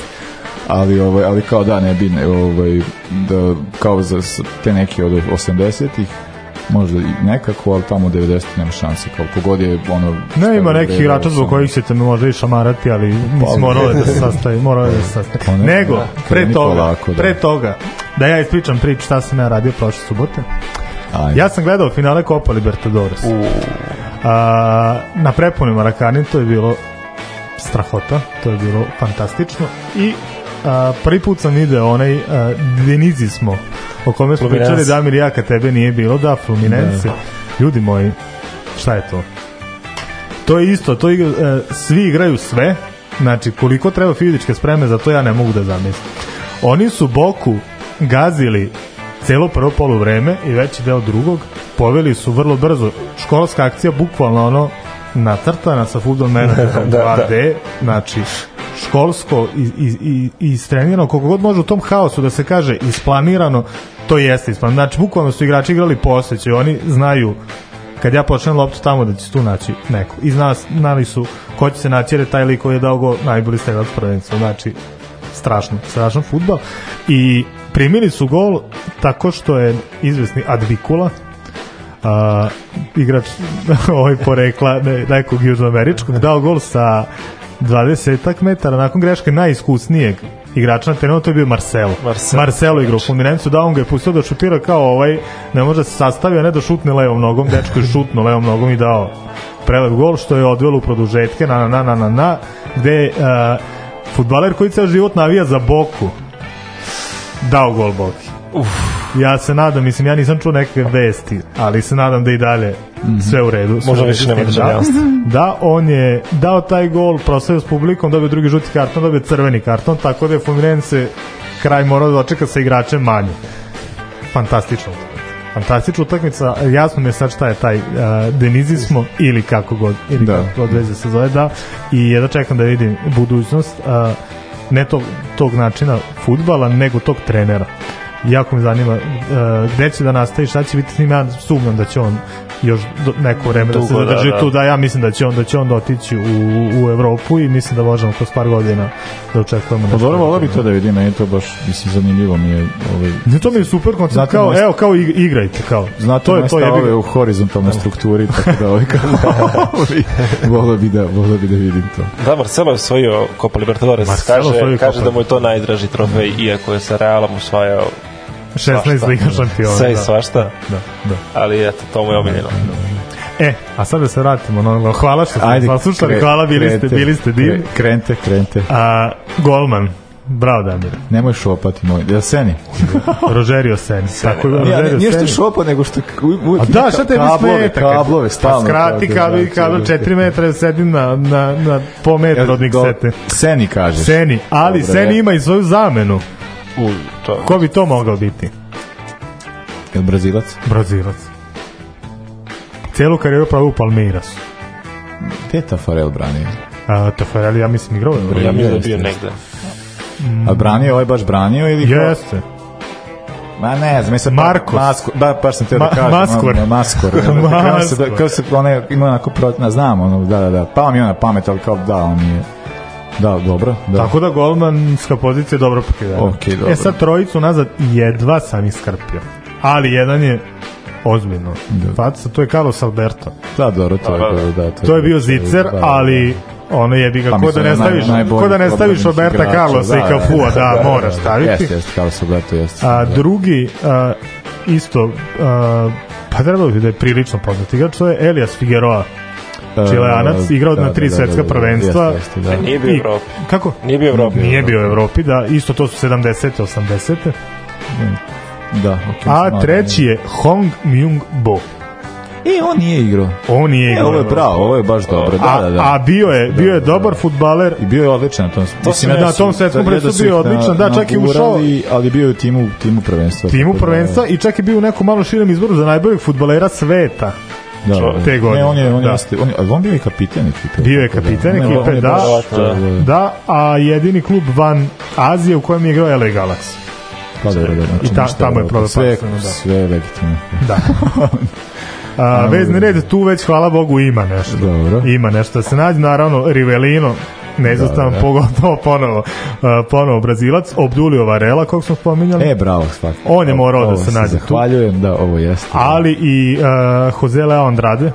Ali, ovaj, ali kao da, ne bi, ne, ovaj, da, kao za te neke od 80-ih, možda i nekako, ali tamo 90 nema šanse, kao kogod je ono... Ne, ima nekih igrača zbog kojih ćete me možda i šamarati, ali mislim, moralo je da se sastavi, moralo je da se sastavi. Pa ne, Nego, da, pre toga, polako, da. pre toga, da ja ispričam priču šta sam ja radio prošle subote. Ajde. Ja sam gledao finale Copa Libertadores. A, na prepunim Marakani to je bilo strahota, to je bilo fantastično i a, prvi put sam video onaj a, Denizi smo o kome smo pričali Damir i ja kad tebe nije bilo da Fluminense ljudi moji šta je to? To je isto to igra, e, svi igraju sve znači koliko treba fizičke spreme za to ja ne mogu da zamislim. Oni su Boku gazili celo prvo poluvreme i veći deo drugog poveli su vrlo brzo. Školska akcija bukvalno ono nacrtana sa futbol menadžerom Da, 2D znači školsko i, i, i, i istrenirano koliko god može u tom haosu da se kaže isplanirano to jeste isplanirano. Znači bukvalno su igrači igrali po osjećaju. Oni znaju kad ja počnem loptu tamo da će tu naći neko. I zna, znali su ko će se naći jer je taj lik koji je dao go najbolji strelac prvenstva. Znači strašno, strašan futbal. I primili su gol tako što je izvesni Advikula a, igrač ovaj porekla ne, nekog južnoameričkog dao gol sa 20 metara nakon greške najiskusnijeg igrača na terenu, to je bio Marcelo. Marcelo. Marcelo igra u Fluminensu, da on ga je pustio da šutira kao ovaj, ne može da se sastavi, a ne da šutne levom nogom, dečko je šutno levom nogom i dao prelep gol, što je odvelo u produžetke, na, na, na, na, na, na gde je uh, futbaler koji ceo život navija za Boku dao gol Boki. Uf. Ja se nadam, mislim, ja nisam čuo neke vesti, ali se nadam da i dalje sve u redu. Sve Možda više nema tim. državljanstva. Da, on je dao taj gol, proslavio s publikom, dobio drugi žuti karton, dobio crveni karton, tako da je Fluminense kraj morao da očeka sa igračem manje. Fantastična utakmica. Fantastična utakmica, jasno mi je sad šta je taj uh, denizismo ili kako god, ili Da. kako god veze se zove, da, i jedno čekam da vidim budućnost, uh, ne tog, tog načina futbala, nego tog trenera. Jako me zanima uh, gde će da nastavi, šta će biti s njim, ja sumnjam da će on još do, neko vreme da se Dugo, da, zadrži da. tu, da ja mislim da će on da će on otići u, u Evropu i mislim da možemo kroz par godina da očekujemo Pa nešto. dobro, volao bi to da vidim, meni je to baš, mislim, zanimljivo mi je, ovaj, Ne, to mi je super koncept, Znate kao, moje- evo, kao ig- igrajte, kao. Znate, to je to je stavove u horizontalnoj strukturi, tako da ovaj kao, ovaj, volao bi da, volao bi da vidim to. Da, Marcelo je osvojio Copa Libertadores. Marcelo kaže, kaže da mu je to najdraži trofej, iako je sa Realom osvajao 16 svašta. liga šampiona. sve i da. svašta. Da, da. Ali eto, to mu je omiljeno. E, a sad da se vratimo na ono, hvala što ste saslušali, hvala, bili ste, krenite, bili ste divni. kre- Krenite, krenite. A, golman, bravo Damir, Nemoj šopati moj. Jel seni? Rogerio Sen. Tako je, Ja, Rogerio ne, nije što šopa, nego što uvijek A da, šta tebi kablove, smeta? Kablove, stalno. Pa skrati da, kabel, da, kabel da, 4 metra, sedim na, na, na po metru od njih do- sete. Seni kažeš. Seni, ali Dobro, Seni ima i svoju zamenu. U, to. Ko bi to mogao biti? Jel Brazilac? Brazilac. Cijelu karijeru pravi u Palmeirasu. Gde je Tafarel branio? A, Tafareli, ja mislim, igrao je. Ja mislim da je bio negde. A branio, ovaj baš branio ili... Jeste. Ma ne znam, mislim... Markos. Masko, ba, baš sam teo da Ma- kažem. Maskor. ono, Maskor. ono, Kao se, da, Maskor. kao se, one, ima onako protina, znam, ono, da, da, da. Pa mi je na pamet, ali kao, da, on je... Da, dobro, da. Tako da golmanska pozicija je dobro pokrivena. Okej, dobro. E sad trojicu nazad jedva sam iskrpio. Ali jedan je ozbiljno. Da. Faca, to je Carlos Alberto. Da, dobro, to je Da, da. da. To je bio zicer, da, da. ali ono je bi ga Pa ko da ne naj- staviš, ko da ne staviš Roberta igrača, Carlosa i da, Cafua, da, da, da, moraš da, staviti. Jeste, jeste, se Alberto, jeste. A da. drugi a, isto a, pa trebalo bi da je prilično poznat igrač, to je Elias Figueroa. Čileanac, igrao na tri svetska prvenstva. Jeste, jeste, da. Nije bio u Evropi. Kako? Nije bio u Evropi. Nije bio u Evropi, da, isto to su 70. 80. Da, okay, A treći je Hong Myung Bo. E, on nije igrao. On nije E, igrao. ovo je bravo, ovo je baš dobro. Da, A, da, da. a bio je, bio je dobar futbaler, I bio je odličan na tom. Mislim, na da tom svetskom da- prvenstvu da su bio odličan, na- da, čak i ušao- Ali bio je u timu, timu prvenstva. timu da- prvenstva i čak je bio u nekom malo širem izboru za najboljeg futbalera sveta. Da, da. te godine. Ne, on je, on je, Da. jeste- on je, on bio i kapiten ekipe. Bio je da. kapiten on ekipe, je da. baš- Da. Da, a jedini klub van Azije u kojem je igrao LA Galaxy. Pa dobro, da, znači, I ta- ništa, tamo je da, prodao sve, da. sve je legitimno. Da. A, vezni red tu već hvala Bogu ima nešto. Dobro. Ima nešto da se nađe, naravno Rivelino neizostavan Da, da. pogotovo ponovo, a, ponovo Brazilac, Obdulio Varela, kog smo spominjali. E, bravo, svaki. On je Ovo- morao da ovo se nađe tu. Zahvaljujem, da, ovo jeste. ali i uh, Jose Leo Andrade,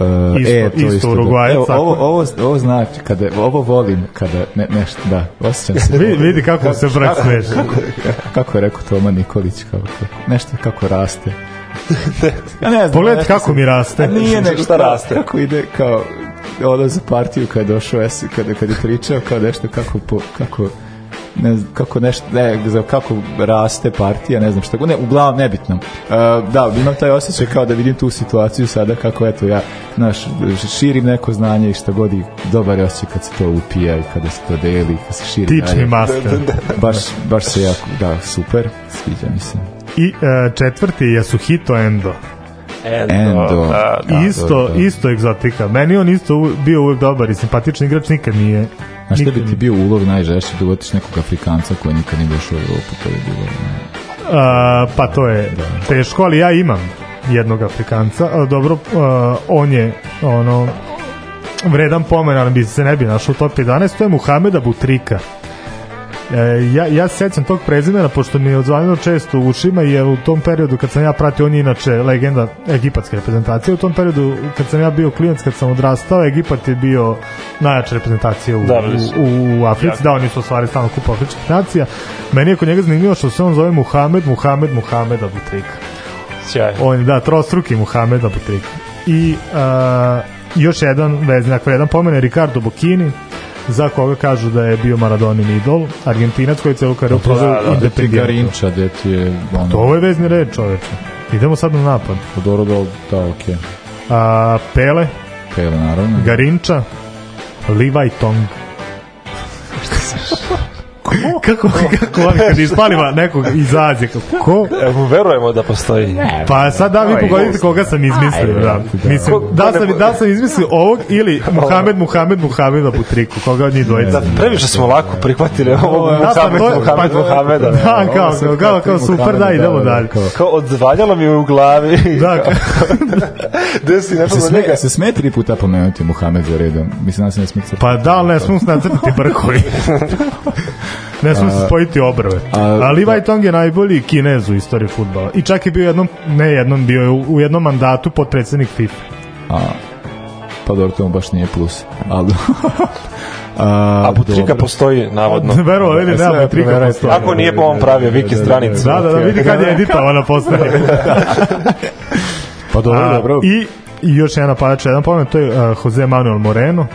Uh, Isto- e, to isto isto, Uruguajac, da. Evo, tako. ovo, ovo, ovo znači, kada, ovo volim, kada ne, nešto, da, osjećam se. vidi, vidi kako se brak smeši. kako je rekao Toma Nikolić, kako, nešto kako raste. Ja ne znam, Pogledajte nešto kako mi raste. A nije nego Šta raste? Kako ide kao ono za partiju kad je došao kada kad je pričao kao nešto kako po, kako ne znam, kako nešto ne, za kako raste partija, ne znam šta, ne, uglavnom nebitno. Uh, da, imam taj osjećaj kao da vidim tu situaciju sada kako eto ja, znaš, širim neko znanje i šta god i dobar je osjećaj kad se to upija i kada se to deli, kad se širi Tični master. Baš, baš se jako, da, super, sviđa mi se. I uh, četvrti je Yasuhito Endo. Endo. Da, Da, isto, da, da. isto egzotika. Meni on isto bio uvek dobar i simpatičan igrač, nikad nije. A šta bi ti bio ulog najžešći da uvatiš nekog Afrikanca koji nikad nije došao u Evropu, to je bilo... A, pa to je teško, ali ja imam jednog Afrikanca. A, dobro, a, on je ono vredan pomen, ali bi se ne bi našao u top 11, to je Muhameda Butrika. E, ja, ja se sećam tog prezimena, pošto mi je odzvanilo često u ušima i je u tom periodu kad sam ja pratio, on je inače legenda egipatske reprezentacije, u tom periodu kad sam ja bio klinac, kad sam odrastao, Egipat je bio najjača reprezentacija u, Da, su. u, u Africi, da oni su ostvari stalno kupa afričkih nacija. Meni je kod njega zanimljivo što se on zove Muhamed, Muhamed, Muhamed Abutrika. Sjaj. On je, da, trostruki Muhamed Abutrika. I uh, još jedan veznik, jedan pomene Ricardo Bocchini, za koga kažu da je bio Maradonin idol, Argentinac koji je celu karijeru proveo da, u da, Da ti. Garinča, da ti je... Ono, To je vezni red, čoveče. Idemo sad na napad. Dobro, da, da, okej. A, Pele, Pele, naravno. Garinča, Levi Tong. kako, kako oni kad ispalima nekog iz Azije, kako, ko? Evo, verujemo da postoji. Pa sad da vi pogodite koga sam izmislio, da. Mislim, da sam, da sam izmislio ovog ili Muhamed, Muhamed, Muhamed Abu Triku, koga od njih dvojica. Da, previše smo lako prihvatili ovo Da, pa Muhammed, to je- Muhammed, pa- Muhameda. Da, kao, kao, kao, kao super, da, idemo dalje. Kao odzvaljalo mi u glavi. Da, kao- Gde si nešto Se njega? se sme tri puta pomenuti Muhamed za redom. Mislim da se ne sme. Pa da, ali ne se nacrtati brkovi. Ne smijem se spojiti obrve. a- Ali Wai Tong je najbolji kinez u istoriji futbala. I čak je bio jednom, ne jednom, bio je u, jednom mandatu potpredsednik FIFA. A, pa dobro, to mu baš nije plus. Ali, a, A Butrika dobro. Postoji, navodno. Verovo, ili nema Butrika postoji. Ako nije po ovom pravio Viki stranicu. Da, da, da, vidi kad je editovana postaje. Pa dobro, A, dobro. I, I još jedan napadač, jedan pomen, to je uh, Jose Manuel Moreno,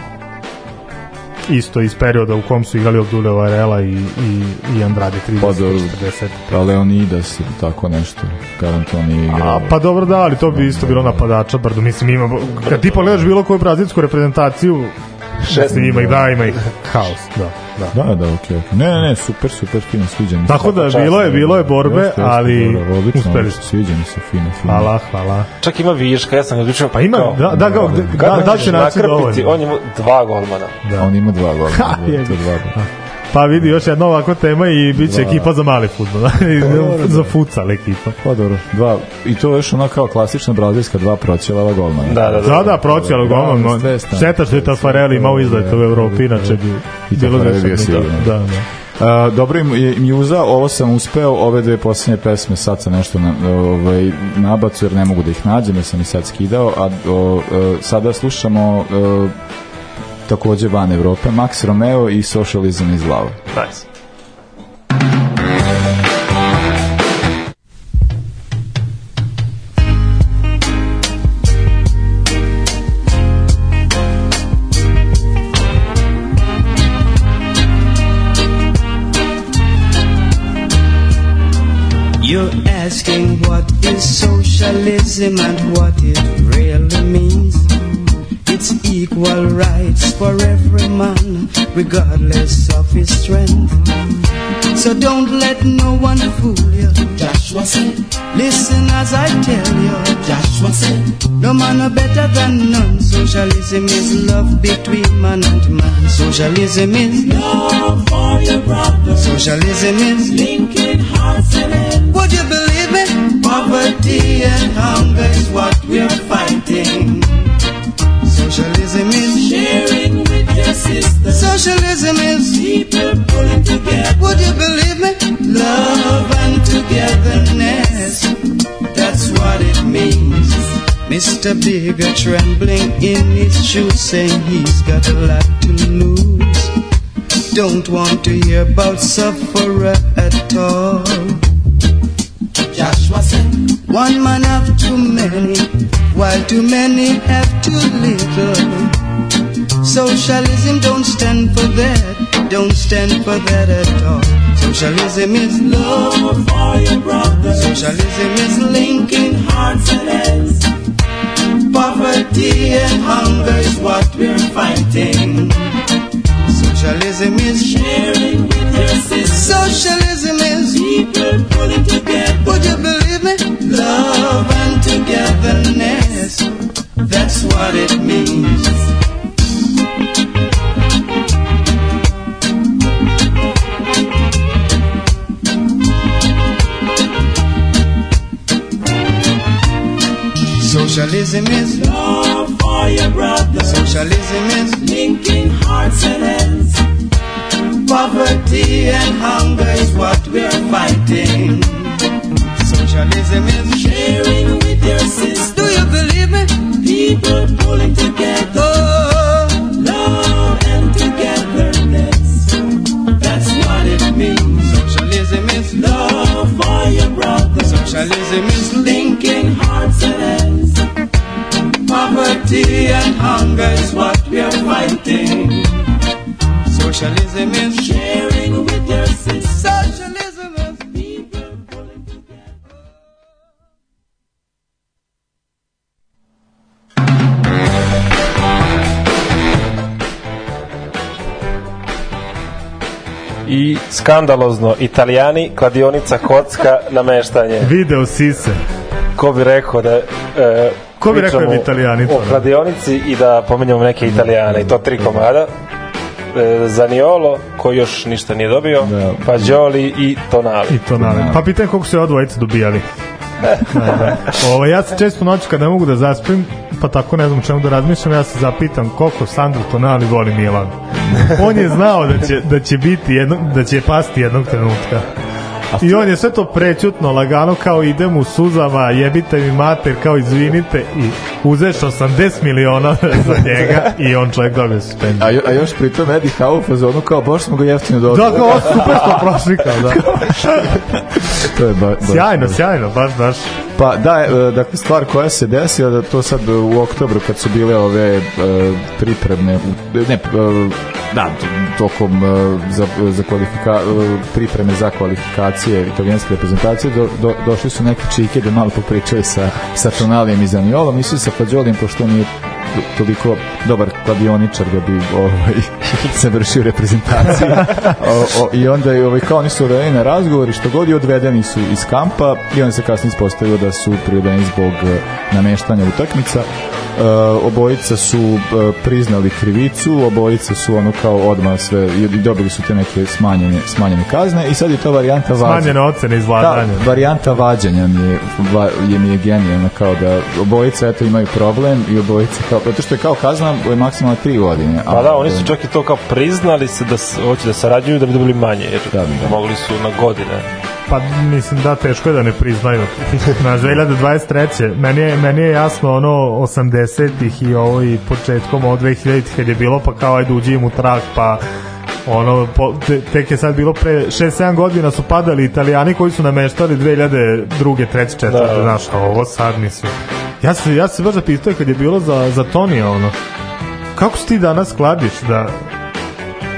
isto iz perioda u kom su igrali Obdule Varela i, i, i Andrade 30 Pa dobro. 40. Pa Leonidas ili tako nešto. Garant on nije igrao. A, pa dobro da, ali to bi isto bilo napadača, brdo, mislim ima, kad ti pogledaš bilo koju brazilsku reprezentaciju, mislim, ima ih, da, ima ih haos, da, da. Da, da, okej, okej. Ne, ne, ne, super, super, fino, sviđa mi se. Tako da, bilo je, bilo je borbe, Jeste, jeste, ali dobro, odlično, uspeli su. Sviđa mi se, fino, fino. Hvala, hvala. Čak ima viška, ja sam ga odlučio. Pa ima, kao, da, da, ga, da, Kako da, da ćeš će naći nakrpiti? dovoljno. On ima dva golmana. Da. On ima dva gola. Ha, to je. dva gola. Pa vidi, još jedna ovako tema i bit će ekipa za mali futbol, za futsal ekipa. Pa dobro, dva, i to je još ona kao klasična brazilska dva proćelava golmana. Da, da, da. Da, da, uglavnom, Da, sve stane. šteta što je Tafarel imao izlet u Evropi, inače bi I bilo desetno, sigurno. Da, da. A, dobro im je Mjuza, ovo sam uspeo, ove dve posljednje pesme sad sam nešto na, ovaj, nabacu jer ne mogu da ih nađem, jer sam ih sad skidao, a o, e, sada slušamo e, takođe van Evrope, Max Romeo i Socialism is Love. Nice. You're asking what is socialism and what it really means. It's equal rights for every man, regardless of his strength. So don't let no one fool you. Joshua said, Listen as I tell you. Joshua said, No man are better than none. Socialism is love between man and man. Socialism is love for your brother. Socialism is linking hearts and hands. Would you believe me? Poverty and hunger is what we're fighting. Socialism is sharing with your sister. Socialism is people pulling together. Would you believe me? Love and togetherness. That's what it means. Mr. Bigger trembling in his shoes, saying he's got a lot to lose. Don't want to hear about sufferer at all. Joshua said, One man have too many, while too many have too little. Socialism don't stand for that, don't stand for that at all. Socialism is love for your brother. Socialism is linking hearts and heads. Poverty and hunger is what we're fighting. Socialism is sharing with your sister. Socialism is people pulling together. Would you believe me? Love togetherness. That's what it means. Socialism is love for your brother. Socialism is linking hearts and hands. Poverty and hunger is what we're fighting. Socialism is sharing with your sister. Do you believe me? People pulling together. Oh, love and togetherness. That's what it means. Socialism is love for your brother. Socialism is linking hearts and hands. Poverty and hunger is what we're fighting. Socialism is sharing with your sister. Socialism i skandalozno italijani, kladionica, kocka, nameštanje. Video sise. Ko bi rekao da e, Ko bi rekao da Italijani to, o da? kladionici i da pomenjamo neke italijane i to tri komada. E, Zaniolo, koji još ništa nije dobio, Da. Fagioli i Tonali. I to naravno. Pa pitam koliko su ova dvojica dobijali. Da. Ovo, ja se često noću kada ne mogu da zaspim, pa tako ne znam čemu da razmišljam, ja se zapitam koliko Sandro Tonali voli Milan. On je znao da će, da će biti jedno, da će pasti jednog trenutka. I on je sve to prećutno, lagano, kao idem u suzama, jebite mi mater, kao izvinite i uzeš 80 miliona za njega i on čovjek dobije suspenziju. A, jo- a još pritom Eddie Howe u fazonu kao, boš smo ga jeftino dobili. Da, kao, super smo prošli, kao da. to je ba, baš, Sjajno, sjajno, baš, baš. Pa da, e, dakle stvar koja se desila da to sad u oktobru kad su bile ove e, pripremne ne, e, da, tokom e, za, za kvalifika, e, pripreme za kvalifikacije italijanske reprezentacije do, do, došli su neke čike da malo popričaju sa, sa Tonalijem i Zaniolom, nisu sa Fađolijem pošto on nije toliko dobar kladioničar da bi ovaj, se vršio u reprezentaciji o, o, i onda je ovaj, kao oni su odvedeni na razgovor i što god i odvedeni su iz kampa i onda se kasnije ispostavilo da su privedeni zbog e, nameštanja utakmica E, obojica su e, priznali krivicu, obojica su ono kao odmah sve i dobili su te neke smanjene, smanjene kazne i sad je to varijanta vađenja. Smanjene ocene iz Ta vladanja. varijanta vađenja mi je, va, je mi je genijalna kao da obojica eto imaju problem i obojica kao, zato što je kao kazna je maksimalno tri godine. a- Pa da, oni su čak i to kao priznali se da hoće da sarađuju da bi dobili manje, jer Da, da. mogli su na godine. Pa mislim da teško je da ne priznaju. Na 2023. Meni je, meni je jasno ono 80-ih i ovo i početkom od 2000-ih kad je bilo pa kao ajde uđi im u trak pa ono po, te, tek je sad bilo pre 6-7 godina su padali italijani koji su nameštali 2002. 3. 4. Da, da. znaš, ovo sad mislim ja se, ja se baš zapitao kad je bilo za, za Tonija ono kako si ti danas kladiš da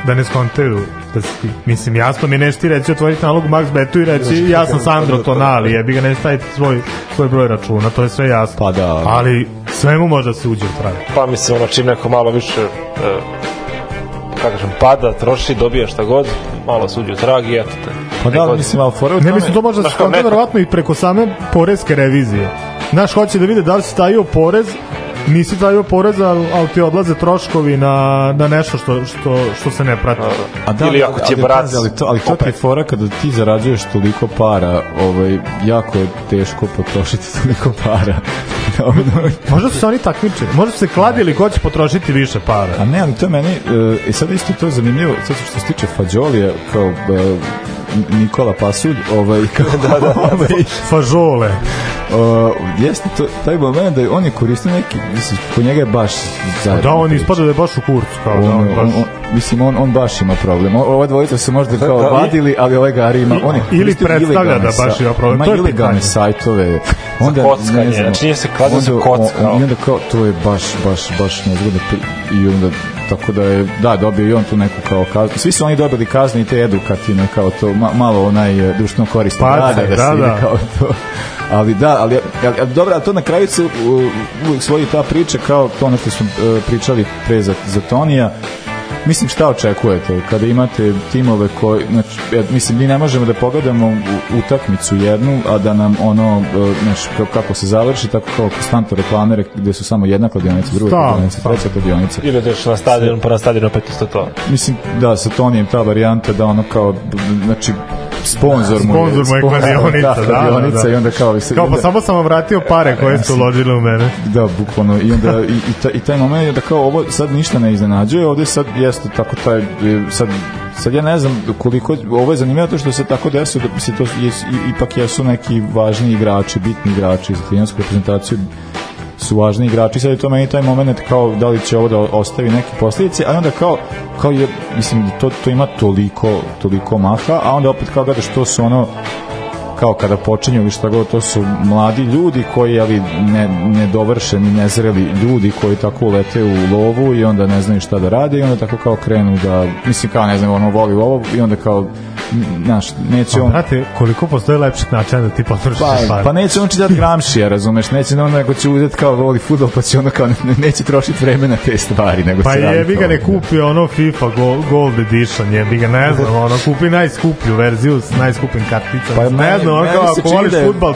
da ne skontaju da si ti, mislim jasno mi neš ti reći otvoriti nalog Max Betu i reći ja sam Sandro Tonali jebi ga ne staviti svoj, svoj broj računa to je sve jasno. Pa da. ali svemu može da se uđe u trag. Pa mislim, ono, čim neko malo više e, kako kažem, pada, troši, dobija šta god, malo suđe u trag i eto te. Pa da, mislim, ali fora u ne tome- mislim to može da se kao skonta neko- verovatno i preko same poreske revizije znaš hoće da vide da li si tajio porez nisi tajio porez, ali, ali ti odlaze troškovi na, na nešto što, što, što se ne prati. A da, Ili ali- ako ti je ali, brat pazi, ali to, ali to ti je fora kada ti zarađuješ toliko para, ovaj, jako je teško potrošiti toliko para. Možda su se oni takmičili, možda su se kladili ko će potrošiti više para. A ne, ali to je meni, e, i sad isto to zanimljivo, sad što se tiče Fađolija, kao e, Nikola Pasulj, ovaj, kao, da, da, ovaj, Fažole. o, jeste to, taj moment da je on je koristio neki, mislim, ko njega je baš zajedno. Da, on ispada da je baš u kurcu. Kao, On, da, on, on, baš... on, mislim, on, on baš ima problem. O- Ova dvojica su možda kao vadili, ali ovaj Gari ima... On je Ili predstavlja da baš ima problem. Ima To je ilegalne sajtove. Onda, kockanje, ne znam, znači nije se kladio za on- I onda kao, to je baš, baš, baš nezgodno. I onda, tako da je, da, dobio i on tu neku kao kaznu. Svi su oni dobili kazne i te edukativne, kao to, ma, malo onaj e, društveno korisno Pa, da, da, ide da. kao to. Ali da, ali, ali, ali dobro, ali to na kraju se uvijek svoji ta priča kao to ono što smo e, pričali pre za, za Tonija, Mislim, šta očekujete kada imate timove koji, znači, ja, mislim, mi ne možemo da pogledamo utakmicu jednu, a da nam ono, znaš, ka- kako se završi, tako kao konstantno reklamere gde su samo jedna kladionica, druga kladionica, treća kladionica. Ili ideš na stadion, pa na stadion opet isto to. Mislim, da, sa Tonijem ta varijanta da ono kao, znači, sponsor mu je, Sponzor mu je kladionica, da, da, kladionica da. i onda kao... se- Kao pa samo sam vam vratio pare koje ste uložili u mene. Da, bukvalno. I onda i, i, ta, i taj moment je da kao ovo sad ništa ne iznenađuje, ovde sad jeste tako taj, e, sad sad ja ne znam koliko, ovo je zanimljivo to što se tako desilo, da se to je, ipak jesu neki važni igrači, bitni igrači za talijansku reprezentaciju su važni igrači, sad je to meni taj moment kao da li će ovo da ostavi neke posljedice, a onda kao, kao je, mislim to, to ima toliko, toliko maha, a onda opet kao gledaš to su ono kao kada počinju ili šta god, to su mladi ljudi koji, ali ne, nedovršeni, nezreli ljudi koji tako ulete u lovu i onda ne znaju šta da rade i onda tako kao krenu da, mislim kao ne znam, ono voli ovo i onda kao znaš, neće on... Brate, koliko postoje lepših načina da ti potrošiš Pa, pare? pa neće on čitati gramšija, razumeš, neće onda nego će uzeti kao voli futbol, pa će onda kao ne, neće trošiti vreme na te stvari, nego Pa radi jebi ga ne kupi ono FIFA Go- Gold Edition, jebi ga, ne znam, ono, kupi najskuplju verziju s najskupim karticama. Pa ne znam, ono kao ako voliš da je- futbal,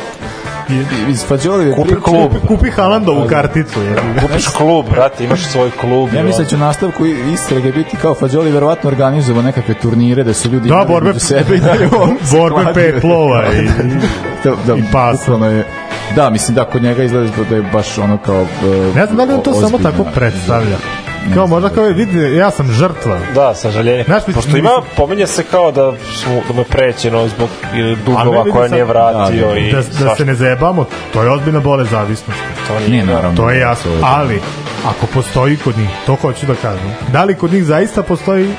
Iz Fađoli Kupi klub. kupi, kupi Haalandovu karticu, ga. Kupiš klub, brate, imaš svoj klub. Ja mislim da će u nastavku i- istrage biti kao Fađoli verovatno organizovao nekakve turnire da su ljudi Da, imali borbe, među sebe i da je borbe kladio. pet lova i, da, da, i pasa. je Da, mislim da kod njega izgleda da je baš ono kao... Uh, ne znam da li on to samo tako predstavlja. Kao možda kao je, vidi, ja sam žrtva. Da, sažaljenje. Znaš, mislim- Pošto ima, pominje se kao da su da mu je prećeno zbog ili dugova koje nije vratio Da, da, i Da, da se ne zajebamo, to je ozbiljna bole zavisnosti. to Nije, naravno. To je jasno, ali ako postoji kod njih, to hoću da kažem, da li kod njih zaista postoji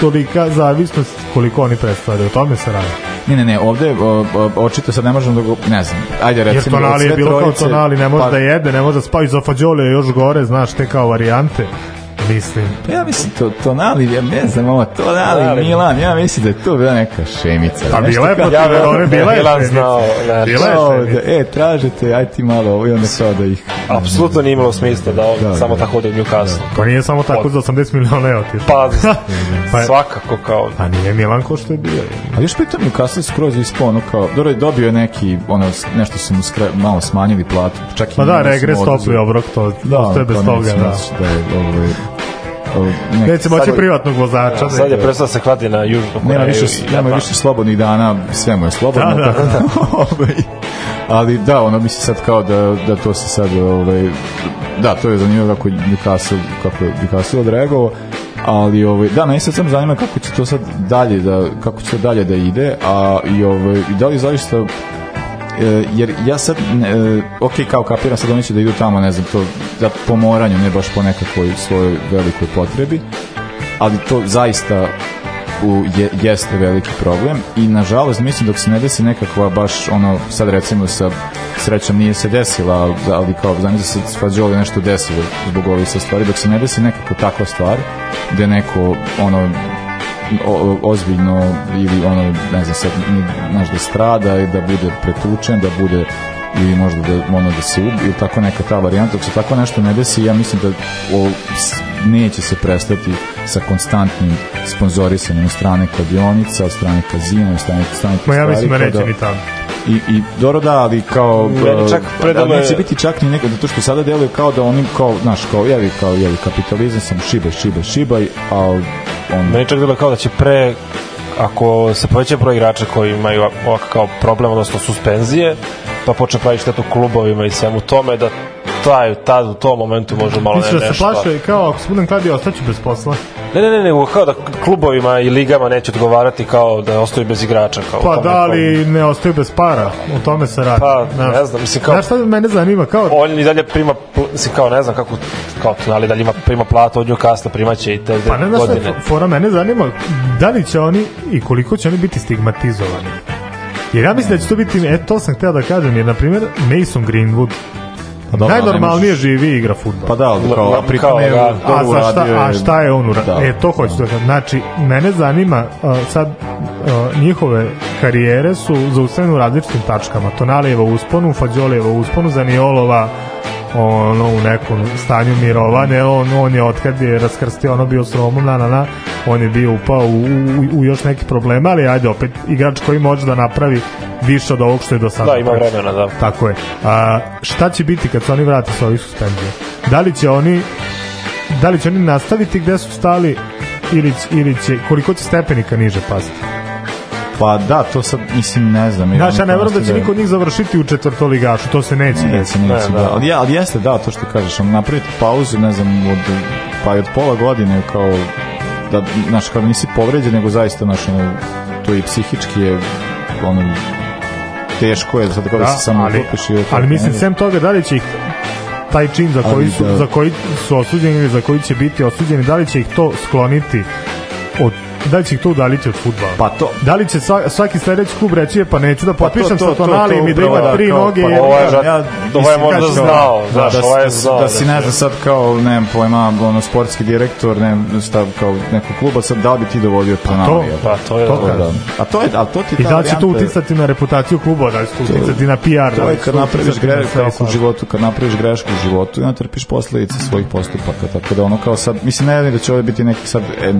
tolika zavisnost koliko oni predstavljaju, o tome se radi. Ne, ne, ne, ovde o, o, očito sad ne možemo da go, ne znam, ajde Jer recimo... od tonali je bilo kao trojice, tonali, ne može pa- da jede, ne može da spavi za fađole još gore, znaš, te kao varijante. Mislim, Pa ja mislim, to, tonali, ja ne znam, ovo, tonali. Milan, ja mislim da je to bila neka šemica. pa bila je protiv Verone, bila je šemica. znao, ne. Bila je da, e, tražite, aj ti malo ovo i onda kao da ih... Apsolutno nije imalo smisla da on Da, samo da. tako ode u Newcastle. Pa nije samo tako za 80 miliona je otišao. Pa, Pa je- svakako kao... Pa nije Milan ko što je bio. A još pritom Newcastle skroz ispao ono kao, dobro je dobio je neki, ono, nešto su mu skre, malo smanjili platu, čak i Pa da, regres topli obrok, to, Da, to je bez toga, da. da je, ovaj, Neće moći sad- privatnog vozača. Sad je da- prestao da se kladi na južnu nema više, nema više slobodnih dana, sve mu je slobodno. Da, da, tako ovaj, ali da, ono misli sad kao da, da to se sad, ovaj, da, to je zanimljivo kako Newcastle, kako je Newcastle odreagovao, ali ovaj da mene sad samo zanima kako će to sad dalje da kako će to dalje da ide a i ovaj i da li zaista e, jer ja sad e, ok kao kapiram sad oni će da idu tamo ne znam to da po moranju ne baš po nekakvoj svojoj velikoj potrebi ali to zaista u, je, jeste veliki problem i nažalost mislim dok se ne desi nekakva baš ono sad recimo sa srećom nije se desila ali, kao znam da se Fađoli nešto desilo zbog ovih sa stvari dok se ne desi nekakva takva stvar gde neko ono o, ozbiljno ili ono ne znam sad znaš da strada i da bude pretučen da bude ili možda da ono da se ubi ili tako neka ta varijanta dok se tako nešto ne desi ja mislim da o, s- neće se prestati sa konstantnim sponzorisanjem od strane kladionica, od strane kazina, od strane, od strane Ma ja mislim da neće da- ni tamo. i, i dobro da, ali kao Meni čak uh, predelo da, neće biti čak ni neko, zato što sada deluje kao da oni kao, znaš, kao, jevi, kao, jevi, kapitalizam sam šibaj, šibaj, šibaj, a on, Meni čak bilo kao da će pre ako se poveća broj igrača koji imaju ovakav kao problem, odnosno suspenzije, pa počne pravi štetu klubovima i svemu tome, da taj, tad u tom momentu može malo Misliš ne, da se nešto. plaše kao ako se budem kladio ostaću bez posla? Ne, ne, ne, nego kao da klubovima i ligama neće odgovarati kao da ostaju bez igrača. Kao u Pa da, ali ne ostaju bez para, o tome se radi. Pa, Znaš. ne znam, mislim, kao- Znaš šta mene zanima, kao, On i dalje prima, mislim, kao ne znam kako, kao ali dalje ima prima platu od Newcastle, primaće i te pa ne znaš šta, godine. fora mene zanima, da li će oni i koliko će oni biti stigmatizovani? Jer ja mislim da će to biti, e, to sam hteo da kažem, jer, na primjer, Mason Greenwood, pa dobro, najnormalnije možeš- živi igra futbol. Pa da, ali kao, a pritom Kao, je da. A, za šta, a šta je on uradio? Da. E, to hoću da kažem. Znači, mene zanima, uh, sad, uh, njihove karijere su zaustavljene u različitim tačkama. Tonalijeva usponu, Fađolijeva usponu, Zaniolova ono u nekom stanju mirovane on, on je otkad je raskrstio ono bio s Romom na, na, na, on je bio upao u, u, u još neki problema ali ajde opet igrač koji može da napravi više od ovog što je do sada Da, ima vremena, da. Tako je. A, šta će biti kad se oni vrate sa ovih suspenzija? Da li će oni da li će oni nastaviti gde su stali ili, ili će, koliko će stepenika niže pasti? Pa da, to sad, mislim, ne znam. Znaš, ja ne verujem da će nastavlja- niko od njih završiti u četvrtoligašu, to se neće desiti. Neće, neće, Ne, da. da. Ali, ja, ali jeste, da, to što kažeš, ono, napraviti pauzu, ne znam, od, pa i od pola godine, kao, da, znaš, kao nisi povređen, nego zaista, znaš, ono, to i psihički je, ono, teško je, sad kao da, Da, se samo ali, i da ali mislim, ne- sem toga, da li će ih taj čin za koji, su, da. za koji su osuđeni ili za koji će biti osuđeni, da li će ih to skloniti od da li će ih to udaliti od futbala? Pa to, Da li će sva- svaki sledeći klub reći, "E, pa neću da potpišem to- to- sa Tonalijem to i da ima tri kao, noge. pa jer- ovo je Ja, ja, ovo je možda znao, da, znaš, da, ovo je da, znao da si ne znam sad kao, nemam pojma, ono, sportski direktor, ne stav kao nekog kluba, sad da li bi ti dovodio Tonalija? Pa to je To da. A to je, ali to ti I ta da li će to uticati na reputaciju kluba, da li će to uticati na PR? da To je kad napraviš grešku u životu, kad napraviš grešku u životu i onda trpiš posledice svojih postupaka, tako da ono kao sad, mislim ne da će ovdje biti neki sad, e,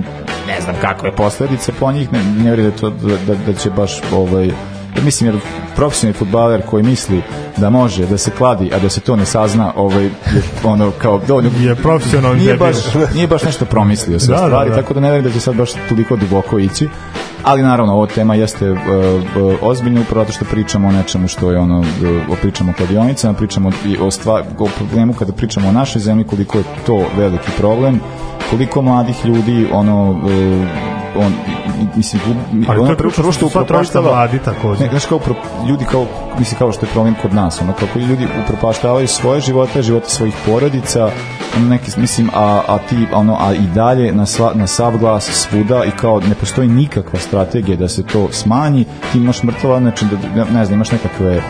ne znam kakve posledice po njih, ne, ne vjerujem da, to, da, da, da će baš ovaj, mislim jer profesionalni futbaler koji misli da može da se kladi, a da se to ne sazna, ovaj, ono kao dovoljno Je profesionalni nije baš, nije baš nešto promislio sve Da, da, stvari, da. tako da ne vjerujem da će sad baš toliko duboko ići. Ali naravno, ova tema jeste uh, uh, ozbiljna upravo zato što pričamo o nečemu što je ono, uh, o pričamo o kladionicama, pričamo i o, stvar, o problemu kada pričamo o našoj zemlji, koliko je to veliki problem, koliko mladih ljudi ono uh, on mislim gub- Ali to ono je prvo, prvo što upropaštava- mladi takođe. ne, znaš kao pro, ljudi kao misli kao što je problem kod nas ono kako ljudi upropaštavaju svoje živote živote svojih porodica ono neki mislim a, a ti ono a i dalje na sva, na sav glas svuda i kao ne postoji nikakva strategija da se to smanji ti imaš mrtva znači da ne, ne znam imaš nekakve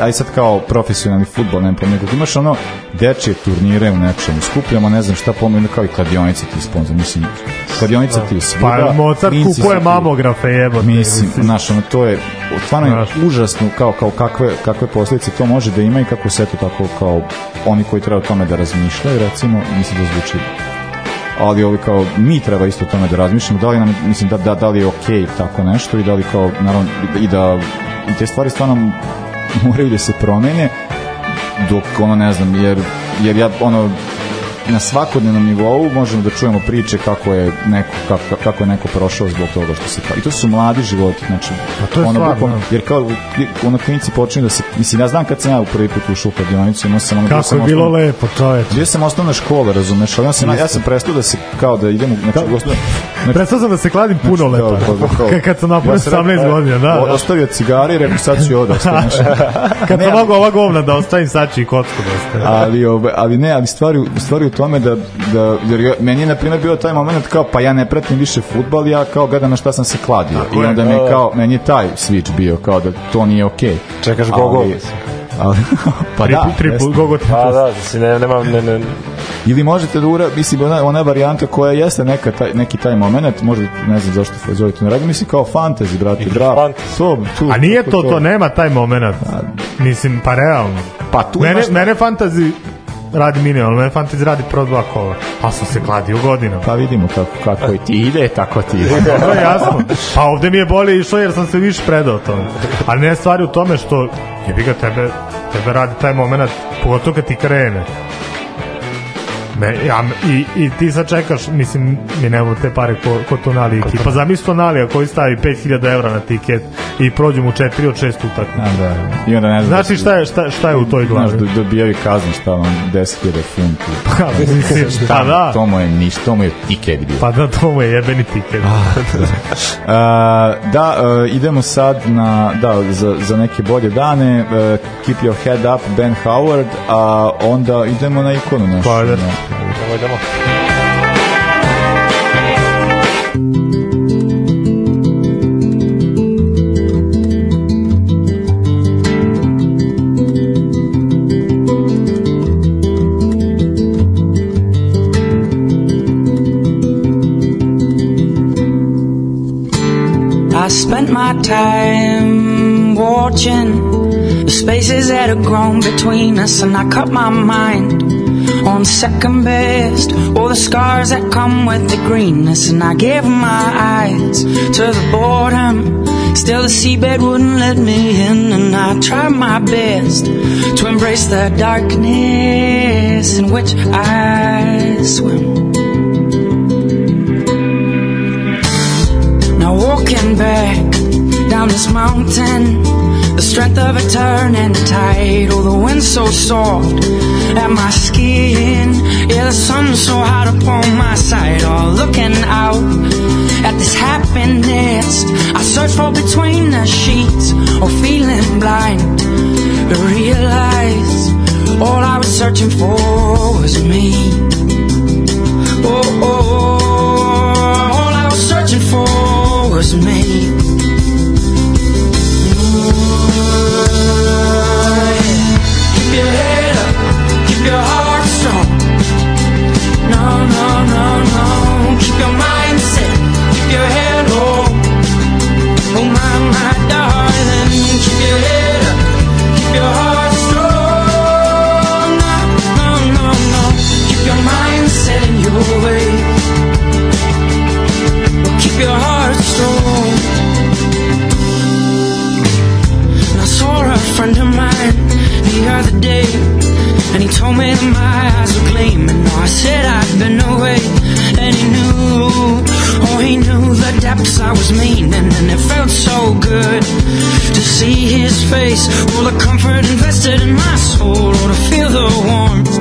aj sad kao profesionalni futbol, ne znam, nego ti imaš ono dečije turnire u nečemu, skupljamo ne znam šta pomenu kao i kladionice ti sponsor, mislim, kladionica ti je svuda. Pa Mozart kupuje ti- mamografe, jebote. Mislim, znaš, ono, to je stvarno je Znaš. užasno kao, kao kakve, kakve posljedice to može da ima i kako se to tako kao oni koji treba o tome da razmišljaju, recimo, mislim da zvuči ali ovi kao mi treba isto o tome da razmišljamo da li nam mislim da da da li je okej tako nešto i da li kao naravno i da i te stvari stvarno moraju da se promene dok ono ne znam jer jer ja ono na svakodnevnom nivou možemo da čujemo priče kako je neko kako, kako je neko prošao zbog toga što se i to su mladi životi znači to je ono stvarno, bukvalno- da. jer kao ono klinici počinju da se mislim ja znam kad sam ja u prvi put ušao u kladionicu imao sam ono Kako sam je bilo osnovno- lepo, čoveč. Bio sam osnovna škola, razumeš, ali ja sam, ja sam prestao da se, kao da idem, znači, osnovno, znači, Prestao sam da se kladim puno lepo. kao- kao- kao- Kad- sam napunio Ja sam rekao, 18 godina, da. da. Ostavio cigare i rekao sad ću i da ostavim. znaš. Kad sam mogu ova govna da ostavim, sad ću i kocku da ostavim. ali, ove, ali ne, ali stvari, stvari u tome da, da jer ja- meni je na primjer bio taj moment kao pa ja ne pratim više futbal, ja kao gledam na šta sam se kladio i je, onda mi je kao, meni je taj switch bio kao da to nije okej. Čekaš Ali- gogo. ali, pa da, Tri, tri, jeste. gogo Pa da, si ne, nema, ne, ne, Ili možete da ura, mislim, ona, ona varijanta koja jeste neka taj, neki taj moment, možda, ne znam zašto Fazoli to ne radi, mislim kao fantasy, brate, fantasy. To, tu, A nije kako to, to nema taj moment. Mislim, pa realno. Pa tu Mene, imaš... mene fantazi radi minimalno, mene fantazi radi pro dva kola. A sam se kladio godinama. Pa vidimo kako, kako i ti ide, tako ti ide. To je jasno. Pa ovde mi je bolje išlo jer sam se više predao tome. Ali ne stvari u tome što jebi ga tebe, tebe radi taj moment, pogotovo kad ti krene. Me, ja, i, I ti sad čekaš, mislim, mi nemamo te pare ko, ko Tonali ekipa. Zamisli Tonalija koji stavi 5000 evra na tiket i prođu mu 4 od 6 utakmica. A, da. I onda ne znam... Znaš ti šta je, šta, šta je u toj Znaš, glavi? do, dobijaju kaznu šta on 10.000 funti. Pa, mislim, Šta, pa da, To mu je ništa, to mu je tiket bio. pa da, to mu je jebeni tiket. A, da, e, idemo sad na, da, za, za neke bolje dane. E, keep your head up, Ben Howard, a onda idemo na ikonu našu. Pa, da. na- I spent my time watching the spaces that had grown between us, and I cut my mind on second best. All the scars that come with the greenness, and I gave my eyes to the boredom. Still, the seabed wouldn't let me in, and I tried my best to embrace the darkness in which I swim. Now walking back down this mountain, the strength of a turn and turning tide. Oh, the wind so soft at my skin. Yeah, the sun so hot upon my side. Oh, looking out at this happiness, I search for between the sheets. Or feeling blind to realize all I was searching for was me. Oh, oh, oh, all I was searching for was made. Your head up, keep your heart strong. No, no, no, no. Keep your mindset, keep your head low. Oh my, my darling, keep your head up, keep your heart strong. No, no, no, no. Keep your mindset in your way. Keep your heart strong. I saw a friend of mine the other day, and he told me that my eyes were gleaming. I said I'd been away, and he knew, oh, he knew the depths I was meaning, and it felt so good to see his face, all the comfort invested in my soul, or to feel the warmth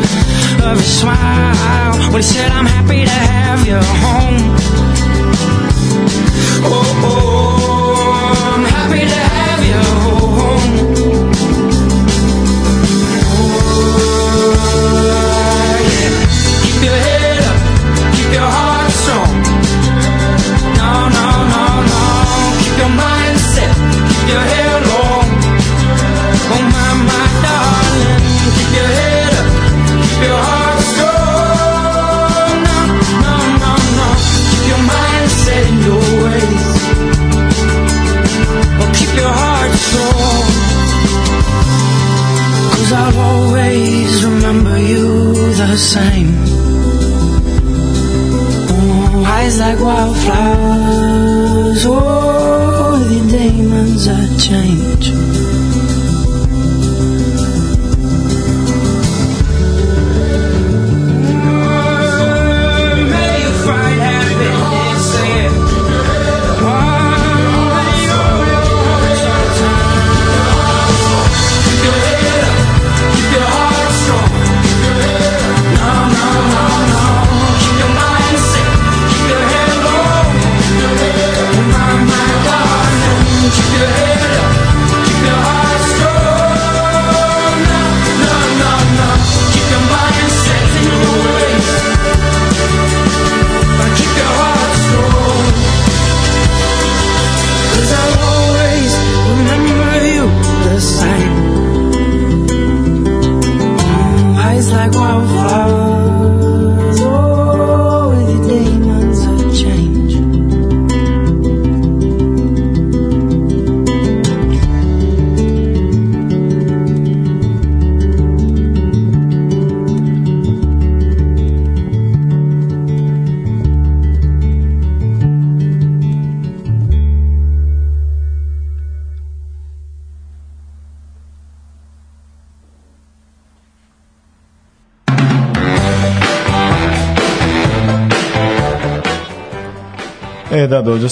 of his smile when he said, I'm happy to have you home. Oh, oh, oh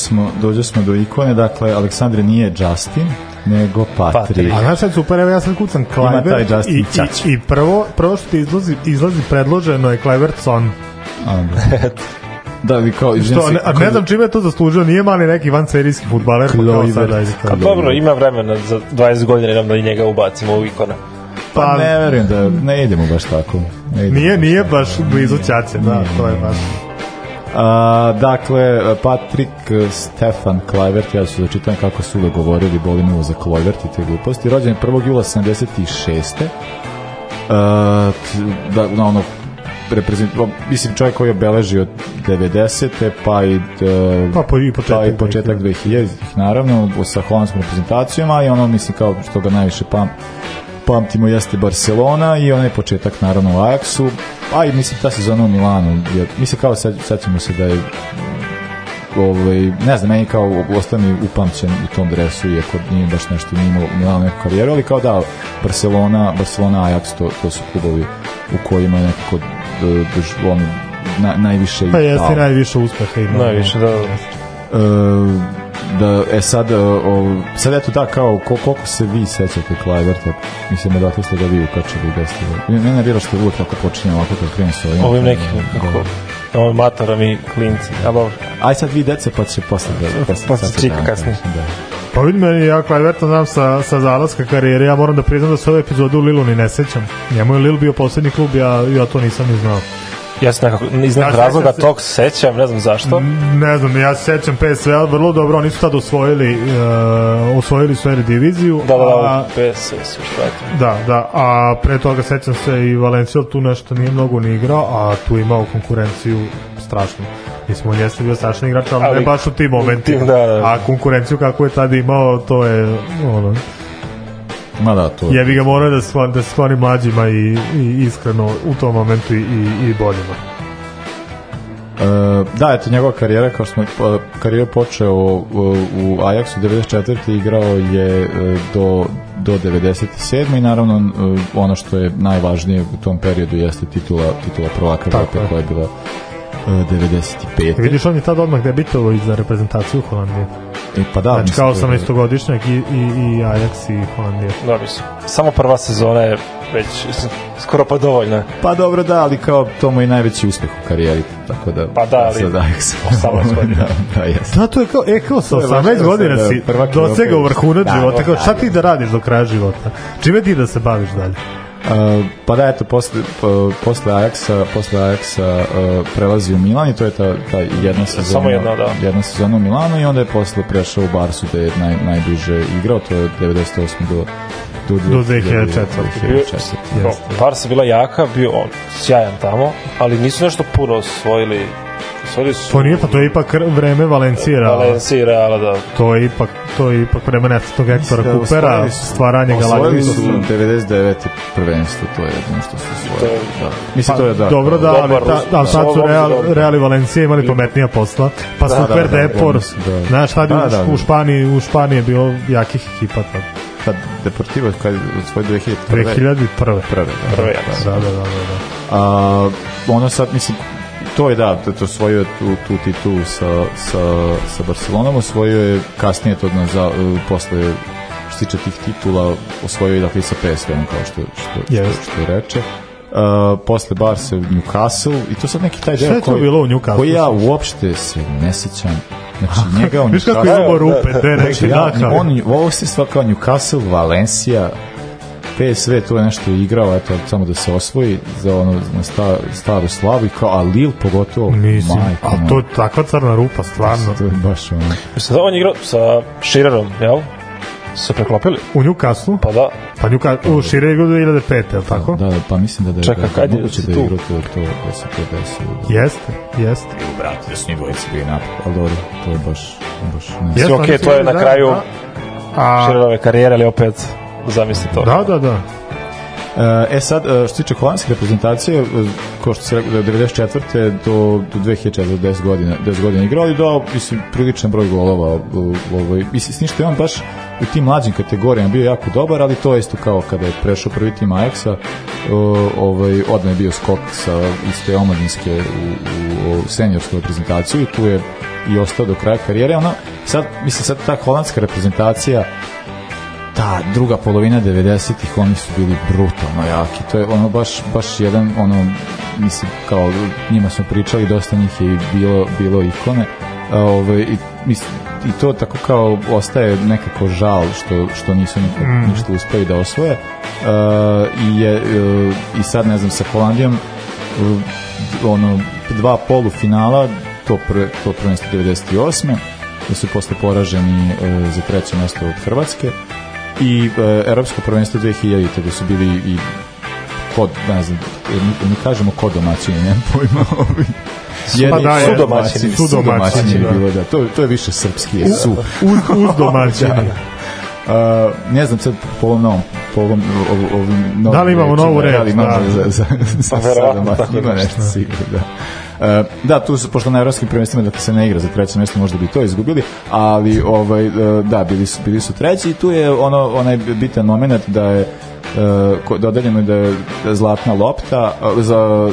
smo, dođe smo do ikone, dakle, Aleksandre nije Justin, nego Patrik. A znaš šta je super, evo ja sad kucam Ima taj Kluivert Justin i, i, i prvo, prvo što ti izlazi, izlazi predloženo je Kluivert Son. A, da. da, vi kao, izvijem Što, se, ne, a ne znam čime je to zaslužio, nije mali neki vanserijski futbaler, pa kao sad ajde A kao. dobro, ima vremena za 20 godina nam da i njega ubacimo u ikona. Pa ne verujem da, ne idemo baš tako. Ne idemo Nije, baš nije baš blizu Ćaće, da, to je baš. A, dakle, Patrik Stefan Kluivert, ja ću da čitam kako su uvek govorili, boli me za Kluivert i te gluposti, rođen je 1. jula 76. A, t- da, na ono, reprezent, mislim čovjek koji je obeležio 90. pa i, e, Pa po- i početak pa i početak 2000 naravno sa holandskom reprezentacijom ali ono mislim kao što ga najviše pam, pamtimo jeste Barcelona i onaj početak naravno u Ajaxu a i mislim ta sezona u Milanu je, mislim kao sad, sad ćemo se da je ovaj, ne znam, meni kao ostane upamćen u tom dresu, iako nije baš nešto nije imao Milano neku karijeru, ali kao da, Barcelona, Barcelona, Ajax, to, to su klubovi u kojima je nekako d, drž, ono, na, najviše Pa jeste dao. i najviše uspeha ima. Najviše, da. E, da, e sad, e, o, sad eto da, kao, ko, koliko se vi sećate Kluiverta, mislim da ste ga vi ukačali, da ste ga, mene nervira što uvijek tako počinje ovako kad krenem s ovim. Ovim nekim, kako, ovo matora mi klinci, ali dobro. Aj sad vi dece, pa će posle da... Posle, čika da, kasnije. Da. Pa vidi meni, ja Kluiverta znam sa, sa zalaska karijere, ja moram da priznam da se ove epizode u Lilu ni ne sećam. Njemu je Lil bio poslednji klub, ja, ja to nisam ni znao. Ja se nekako, iz nekog Ja razloga se- tog sećam, ne znam zašto. Ne znam, ja se sećam PSV, ali vrlo dobro, oni su tad osvojili, uh, osvojili su diviziju. Da, da, da, PSS, još pratim. Da, da, a pre toga sećam se i Valencija tu nešto nije mnogo ni igrao, a tu imao konkurenciju strašnu. Mislim, on jeste bio strašan igrač, ali, Ali- ne baš u tim momentima. tim, da, da. A konkurenciju kako je tada imao, to je, ono, Ma da, to jebi ga morao da skloni, da skloni mlađima i, i iskreno u tom momentu i, i, boljima. E, da, eto njegova karijera, kao smo pa, karijera počeo u, u Ajaxu 94. igrao je e, do, do 97. i naravno e, ono što je najvažnije u tom periodu jeste titula, titula prvaka Evrope koja je bila e, 95. Vidiš, on je tad odmah debitovao i za reprezentaciju Holandije. E, pa da, Znači, kao to je- 18-godišnjak i, i, i Ajax i Holandija. Da, mislim. Samo prva sezona je već skoro pa dovoljna. Pa dobro da, ali kao to mu je najveći uspeh u karijeri, tako da... Pa da, ali sad Ajax. 18 godina. da, da, jeste. Da, to je kao, e, kao sa To je 18 važno godina da si dosegao vrhunac Da, života, kao da, šta da. ti da radiš do kraja života? Čime ti da se baviš dalje? Uh, pa da, eto, posle, po, posle Ajaxa, posle Ajaxa uh, prelazi u Milan i to je ta, ta jedna sezona, Samo jedna, da. jedna sezona u Milanu i onda je posle prešao u Barsu gde je naj, najduže igrao, to je 98. do do, Do 2004. 2004. No, Barca bila jaka, bio on sjajan tamo, ali nisu nešto puno osvojili. Osvojili su... To nije, pa to je ipak vreme Valencije Reala. Valencija i Reala, da. To je ipak, to je ipak vreme nesretnog Hektora Da, Kupera, stvaranje Osvojili su Galaktiku. 99. prvenstvo, to je jedno što su osvojili. Da. Mislim, Pa, to je da. dobro da, ali, ta, ali sad su Real, dobro. Real i Valencija imali pametnija posla. Pa Da, Super da, da, Depor, mislim da- znaš, tad je Da, u- da, da. u Španiji, u Španiji je bilo jakih ekipa tad. Tad Deportivo kad je osvojio 2001. 2001. Prve, da. Da, da, da, da. da. A, ono sad, mislim, to je da, to, to osvojio tu, tu titulu sa, sa, sa Barcelonom, osvojio je kasnije to na, za, uh, posle što se tiče tih titula, osvojio je dakle i sa PSV-om, kao što, što, što, Jest. što reče. Uh, posle Barse Newcastle i to sad neki taj deo koji, bilo u Newcastle? koji ja uopšte se ne sećam znači njega on Viš kako je rupe, te Znači, ja, on, ovo se sva kao Newcastle, Valencija, PSV tu je nešto igrao, eto, samo da se osvoji za ono, na sta, staru slavu i kao, a Lille pogotovo, Mislim, majko, a to je takva crna rupa, stvarno. to je baš ono, Mislim da on je igrao sa Širerom, jel? Se preklopili? U Newcastle? Pa da. Pa Newcastle, u Šire igra 2005, je li tako? da, da, pa mislim da, da je Čekaj, da, kad je moguće da je igrao to, to, da se to desilo. Da. Jeste, jeste. Brate, da su njih dvojice bili napad, ali dobro, to je baš, baš ne Jeste, su to je na kraju da. A, Širerove karijere, ali opet zamisli to. da, da, da. E sad, e, što se tiče holandske reprezentacije, e, kao što se rekao, da je 94. do, do 2004. 10 godina, 10 godina igrao i dao, mislim, priličan broj golova ovoj, mislim, s tim što je on baš u tim mlađim kategorijama bio jako dobar, ali to je isto kao kada je prešao prvi tim Ajaxa, ovaj, odmah je bio skok sa iste omladinske u, u, u seniorsku reprezentaciju i tu je i ostao do kraja karijere. Ono, sad, mislim, sad ta holandska reprezentacija ta druga polovina 90-ih oni su bili brutalno jaki. To je ono baš baš jedan ono mislim kao njima smo pričali dosta njih je i bilo bilo ikone. A, ovaj i mislim i to tako kao ostaje nekako žal što što nisu nikad Mm. ništa uspeli da osvoje. Uh, i je uh, i sad ne znam sa Holandijom uh, ono dva polufinala to pre, to prvenstvo 98 da su posle poraženi uh, za treće mesto od Hrvatske i e, evropsko prvenstvo 2000 gde su bili i kod, ne znam, mi, mi kažemo kod domaćini, nemam pojma. Ovi. Pa da, je, sudomaćini, sudomaćini, sudomaćini je da. bilo, da. To, to je više srpski, je su. Uz, uz domaćini. Uh, ne znam sad po ovom novom po ovom ov- ovim novim Da li imamo rečima, novu reč, Da li imamo da. za, za, za, Pa za verovatno sada, tako ima nešto. nešto sigurno, da. Uh, da, tu su, pošto na evropskim prvenstvima dakle, se ne igra za treće mjesto, možda bi to izgubili, ali ovaj, uh, da, bili su, bili su treći i tu je ono, onaj bitan moment da je uh, ko- dodeljeno je da je zlatna lopta uh, za uh,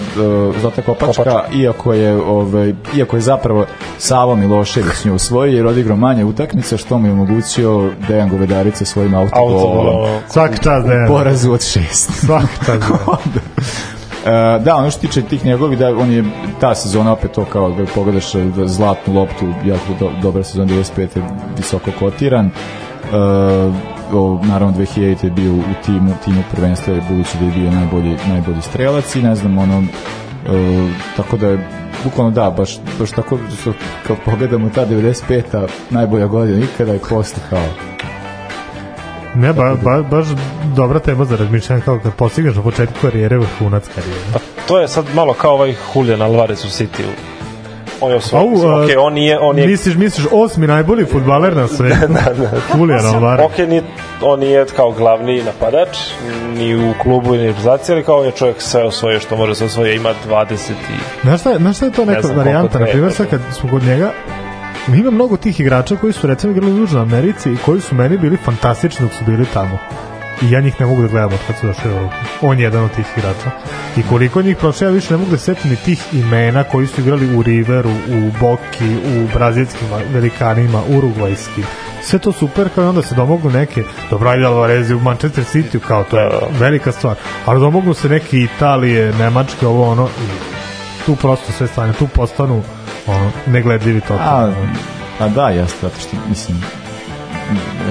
zlatna kopačka, Kopačka. iako je ovaj iako je zapravo Savo Milošević nju osvojio jer odigrao manje utakmica što mu je omogućio Dejan Govedarica svojim autogolom Autogolom. Svaki čas da u je. porazu od šest. Svaki čas je. E, da, ono što tiče tih njegovih, da on je ta sezona opet to kao da pogledaš da zlatnu loptu, jako do, dobra sezona 95. je visoko kotiran. E, o, naravno 2000 je bio u timu, timu prvenstva budući da je bio najbolji, najbolji strelac i ne znam, ono E, tako da je bukvalno da, baš, baš tako što kad pogledamo ta 95-a najbolja godina ikada i posle kao Ne, ba, ba, baš dobra tema za razmišljanje kao kad postigneš na početku karijere vrhunac karijere. Pa to je sad malo kao ovaj Julian Alvarez u City. On je osvojio. Au, a, ok, on nije... On je, Misliš, misliš osmi najbolji futbaler na svetu? da, da. Julian Alvarez. Ok, ni, on nije kao glavni napadač, ni u klubu, ni u reprezentaciji, ali kao on je čovjek sve osvojio što može se osvojio, ima 20 i... Znaš šta, je- znaš šta je to neka znam varijanta? Na primjer, sad kad smo kod njega, ima mnogo tih igrača koji su recimo igrali u Južnoj Americi i koji su meni bili fantastični dok su bili tamo. I ja njih ne mogu da gledam od kad su došli u Evropu. On je jedan od tih igrača. I koliko njih prošle, ja više ne mogu da setim ni tih imena koji su igrali u Riveru, u Boki, u brazilskim velikanima, urugvajskim. Sve to super, kao i onda se domognu neke, dobro, ajde Alvarezi u Manchester City, kao to je velika stvar. Ali domognu se neke Italije, Nemačke, ovo ono, i tu prosto sve stane, tu postanu ono, negledljivi a, totalno. a da, jeste, zato što mislim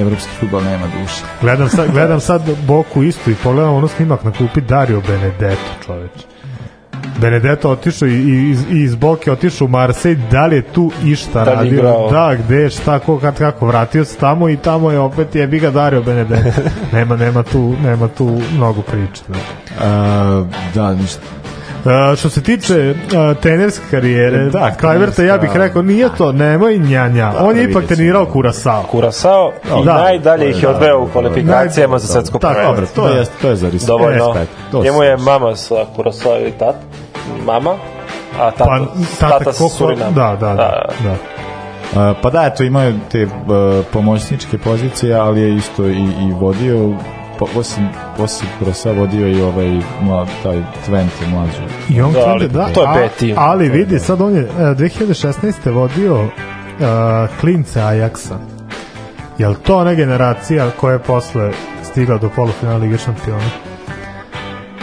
evropski futbol nema duše. Gledam sad, gledam sad Boku isto i pogledam ono snimak na klupi Dario Benedetto, čoveč. Benedetto otišao i, i, iz, i iz Boke otišao u Marsej, da li je tu išta Da radio? igrao? Da, gde, šta, ko, kad, kako, vratio se tamo i tamo je opet je ga Dario Benedetto. nema, nema tu, nema tu mnogo priče. Da. A, da, ništa. Uh, što se tiče uh, trenerske karijere, Da, da, Kluiverta, ja bih rekao, nije to, nemoj njanja. On je da, ipak trenirao Kurasao. Kurasao i Da. najdalje ih je odveo u kvalifikacijama za svetsko Tako, prvenstvo. Dobro, to Da. je to je za ris- Dovoljno. Njemu je mama sa Kurasao i tat, mama, a tata, Pa, tata, tata, sa koliko, Surinama. da, da, da, da. A, pa da, eto, imaju te uh, pomoćničke pozicije, ali je isto i, i vodio osim, osim Krosa vodio i ovaj mlad, taj Twente mlađu. I on Da, da, da, to je a- B tim. Ali vidi, sad on je e, 2016. vodio uh, klince Ajaxa. Jel to ona generacija koja je posle stigla do polufinala Lige šampiona?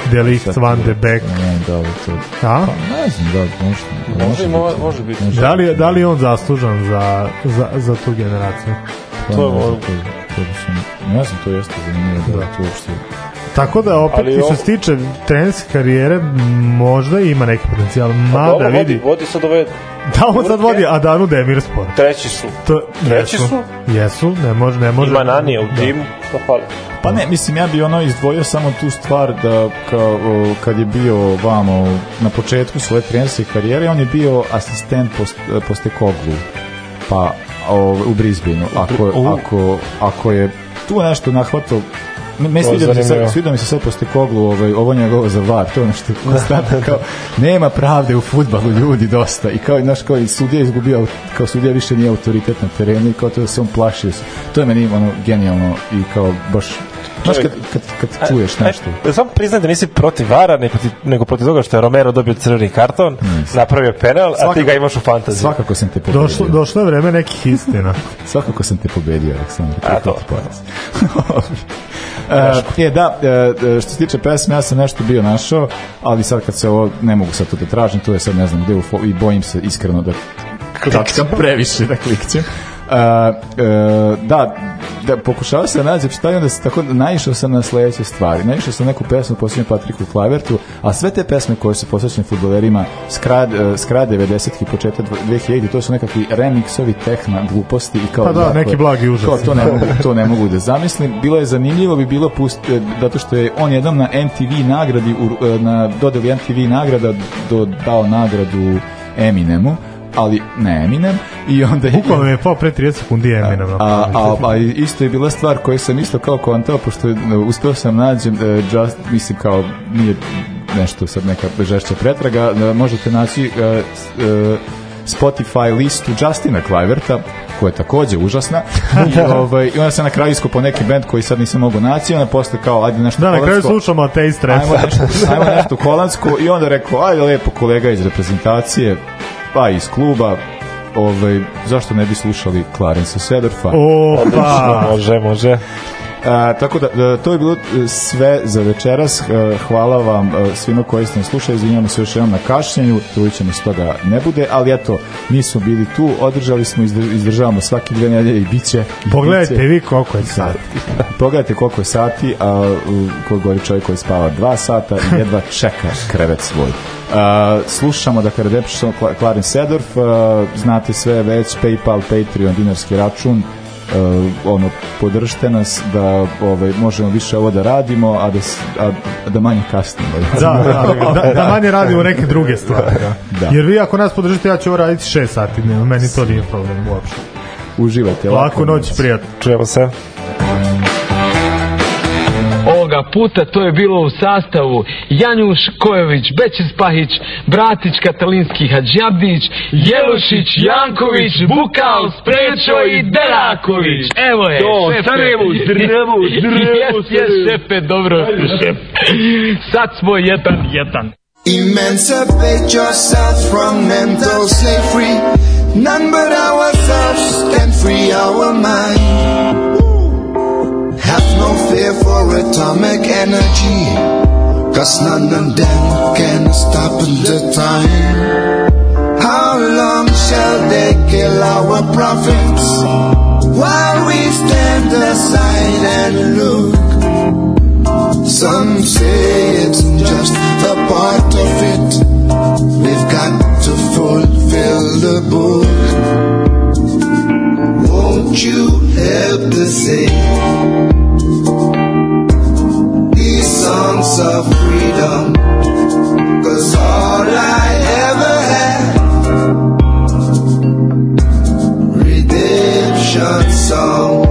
Delicht, Van de Beek. Ne, da li to... A? Pa, ne znam, da, može, Može, biti. može, može biti. Da li, je- da li je on zaslužan za, za, za tu generaciju? Pa, To je ovo. To, bi sam, ne znam, to jeste zanimljivo da, Da. to uopšte... Tako da opet Ali i što ovo- se tiče trenerske karijere možda ima neki potencijal. Mada Dobro, vidi, vodi, vodi sad ove da on sad vodi Adanu Demirspor. treći su. To, Treći jesu, su? Jesu, ne može, ne može. Ima Nanija u Da. timu, šta fali? Pa ne, mislim, ja bi ono izdvojio samo tu stvar da kao, o, kad je bio vamo na početku svoje trenerske karijere, on je bio asistent post, poste Koglu, pa o, u Brisbaneu. Ako, U. ako, ako je tu nešto nahvatao Me, sviđa mi se sad, sviđa mi se sad posle Koglu, ovaj, ovo njegovo za var, to ono što je konstantno kao, nema pravde u fudbalu ljudi dosta i kao, znaš, kao i sudija izgubio, kao sudija više nije autoritet na terenu i kao to da se on plašio. To je meni ono genijalno i kao baš Znaš, kad, kad, kad čuješ nešto. E, samo priznaj da nisi protiv Vara, nego protiv, nego protiv toga što je Romero dobio crveni karton, napravio penal, a ti Svakako- ga imaš u fantaziji. Svakako sam te pobedio. Došlo, došlo je vreme nekih istina. Svakako sam te pobedio, Aleksandar. A, to. E, e, da, e, što se tiče pesme, ja sam nešto bio našao, ali sad kad se ovo, ne mogu sad to da tražim, to je sad ne znam gde u i bojim se iskreno da klikćem previše da klikćem. Uh, da, da pokušao sam da nađem šta i onda se tako naišao sam na sledeće stvari. Naišao sam neku pesmu posebno Patriku Klavertu, a sve te pesme koje su posvećene fudbalerima skrad, uh, skrad 90-ih i početak 2000 to su nekakvi remiksovi tehna gluposti i kao Pa da, jako- neki blagi užas. Kao, to ne mogu, to ne mogu da zamislim. Bilo je zanimljivo bi bilo pust, e, zato što je on jednom na MTV nagradi e, na dodeli MTV nagrada do, dao nagradu Eminemu ali ne Eminem i onda je Bukvalno je pao pre 30 sekundi Eminem. a, a, a isto je bila stvar koju sam isto kao kontao, pošto e, uspeo sam nađem, e, just, mislim kao nije nešto sad neka žešća pretraga, e, možete naći Spotify listu Justina Cliverta, koja je takođe užasna. I, ovaj, I onda sam na kraju iskopao neki band koji sad nisam mogu naći, onda posle kao, ajde nešto Da, na kraju holandsko. slušamo Ateist Rap. Ajmo nešto, ajmo nešto holandsko i onda rekao, ajde lepo kolega iz reprezentacije, pa iz kluba, ovaj, zašto ne bi slušali Clarence Sedorfa? Opa! može, može. A, tako da, da, to je bilo e, sve za večeras. E, Hvala vam e, svima koji ste nas slušali. Izvinjamo se još jednom na kašnjenju. Trudit ćemo se toga ne bude, ali eto, nismo bili tu. Održali smo, izdr- izdržavamo svaki dve nedelje i bit će. Pogledajte bit će. vi koliko je sati. Pogledajte koliko je sati, a koji govori čovjek koji spava dva sata i jedva čeka krevet svoj. Uh, slušamo da Redemption Clarin Sedorf, uh, znate sve već, Paypal, Patreon, dinarski račun, ono, podržite nas da ovaj, možemo više ovo da radimo, a da, a, da manje kasnimo. Da, da, da, da manje radimo neke druge stvari. Da. Da. Jer vi ako nas podržite, ja ću ovo raditi 6 sati dnevno, meni to nije problem uopšte. Uživajte. Laku noć, prijatno. Čujemo se. Ovoga puta to je bilo u sastavu Janjuš Kojović, Bećis Pahić, Bratić Katalinski Hadžabdić, Jelušić, Janković, Bukal, Sprečo i Deraković. Evo je, To, šefe. Sarajevo, Sarajevo, Sarajevo, Jes, jes, šefe, dobro, šef. Sad smo jedan, jedan. Emancipate yourself from mental slavery. None but ourselves can free our mind. No fear for atomic energy. Cause none of them can stop the time. How long shall they kill our prophets while we stand aside and look? Some say it's just a part of it. We've got to fulfill the book. Won't you help to sing these songs of freedom? Cause all I ever had, redemption songs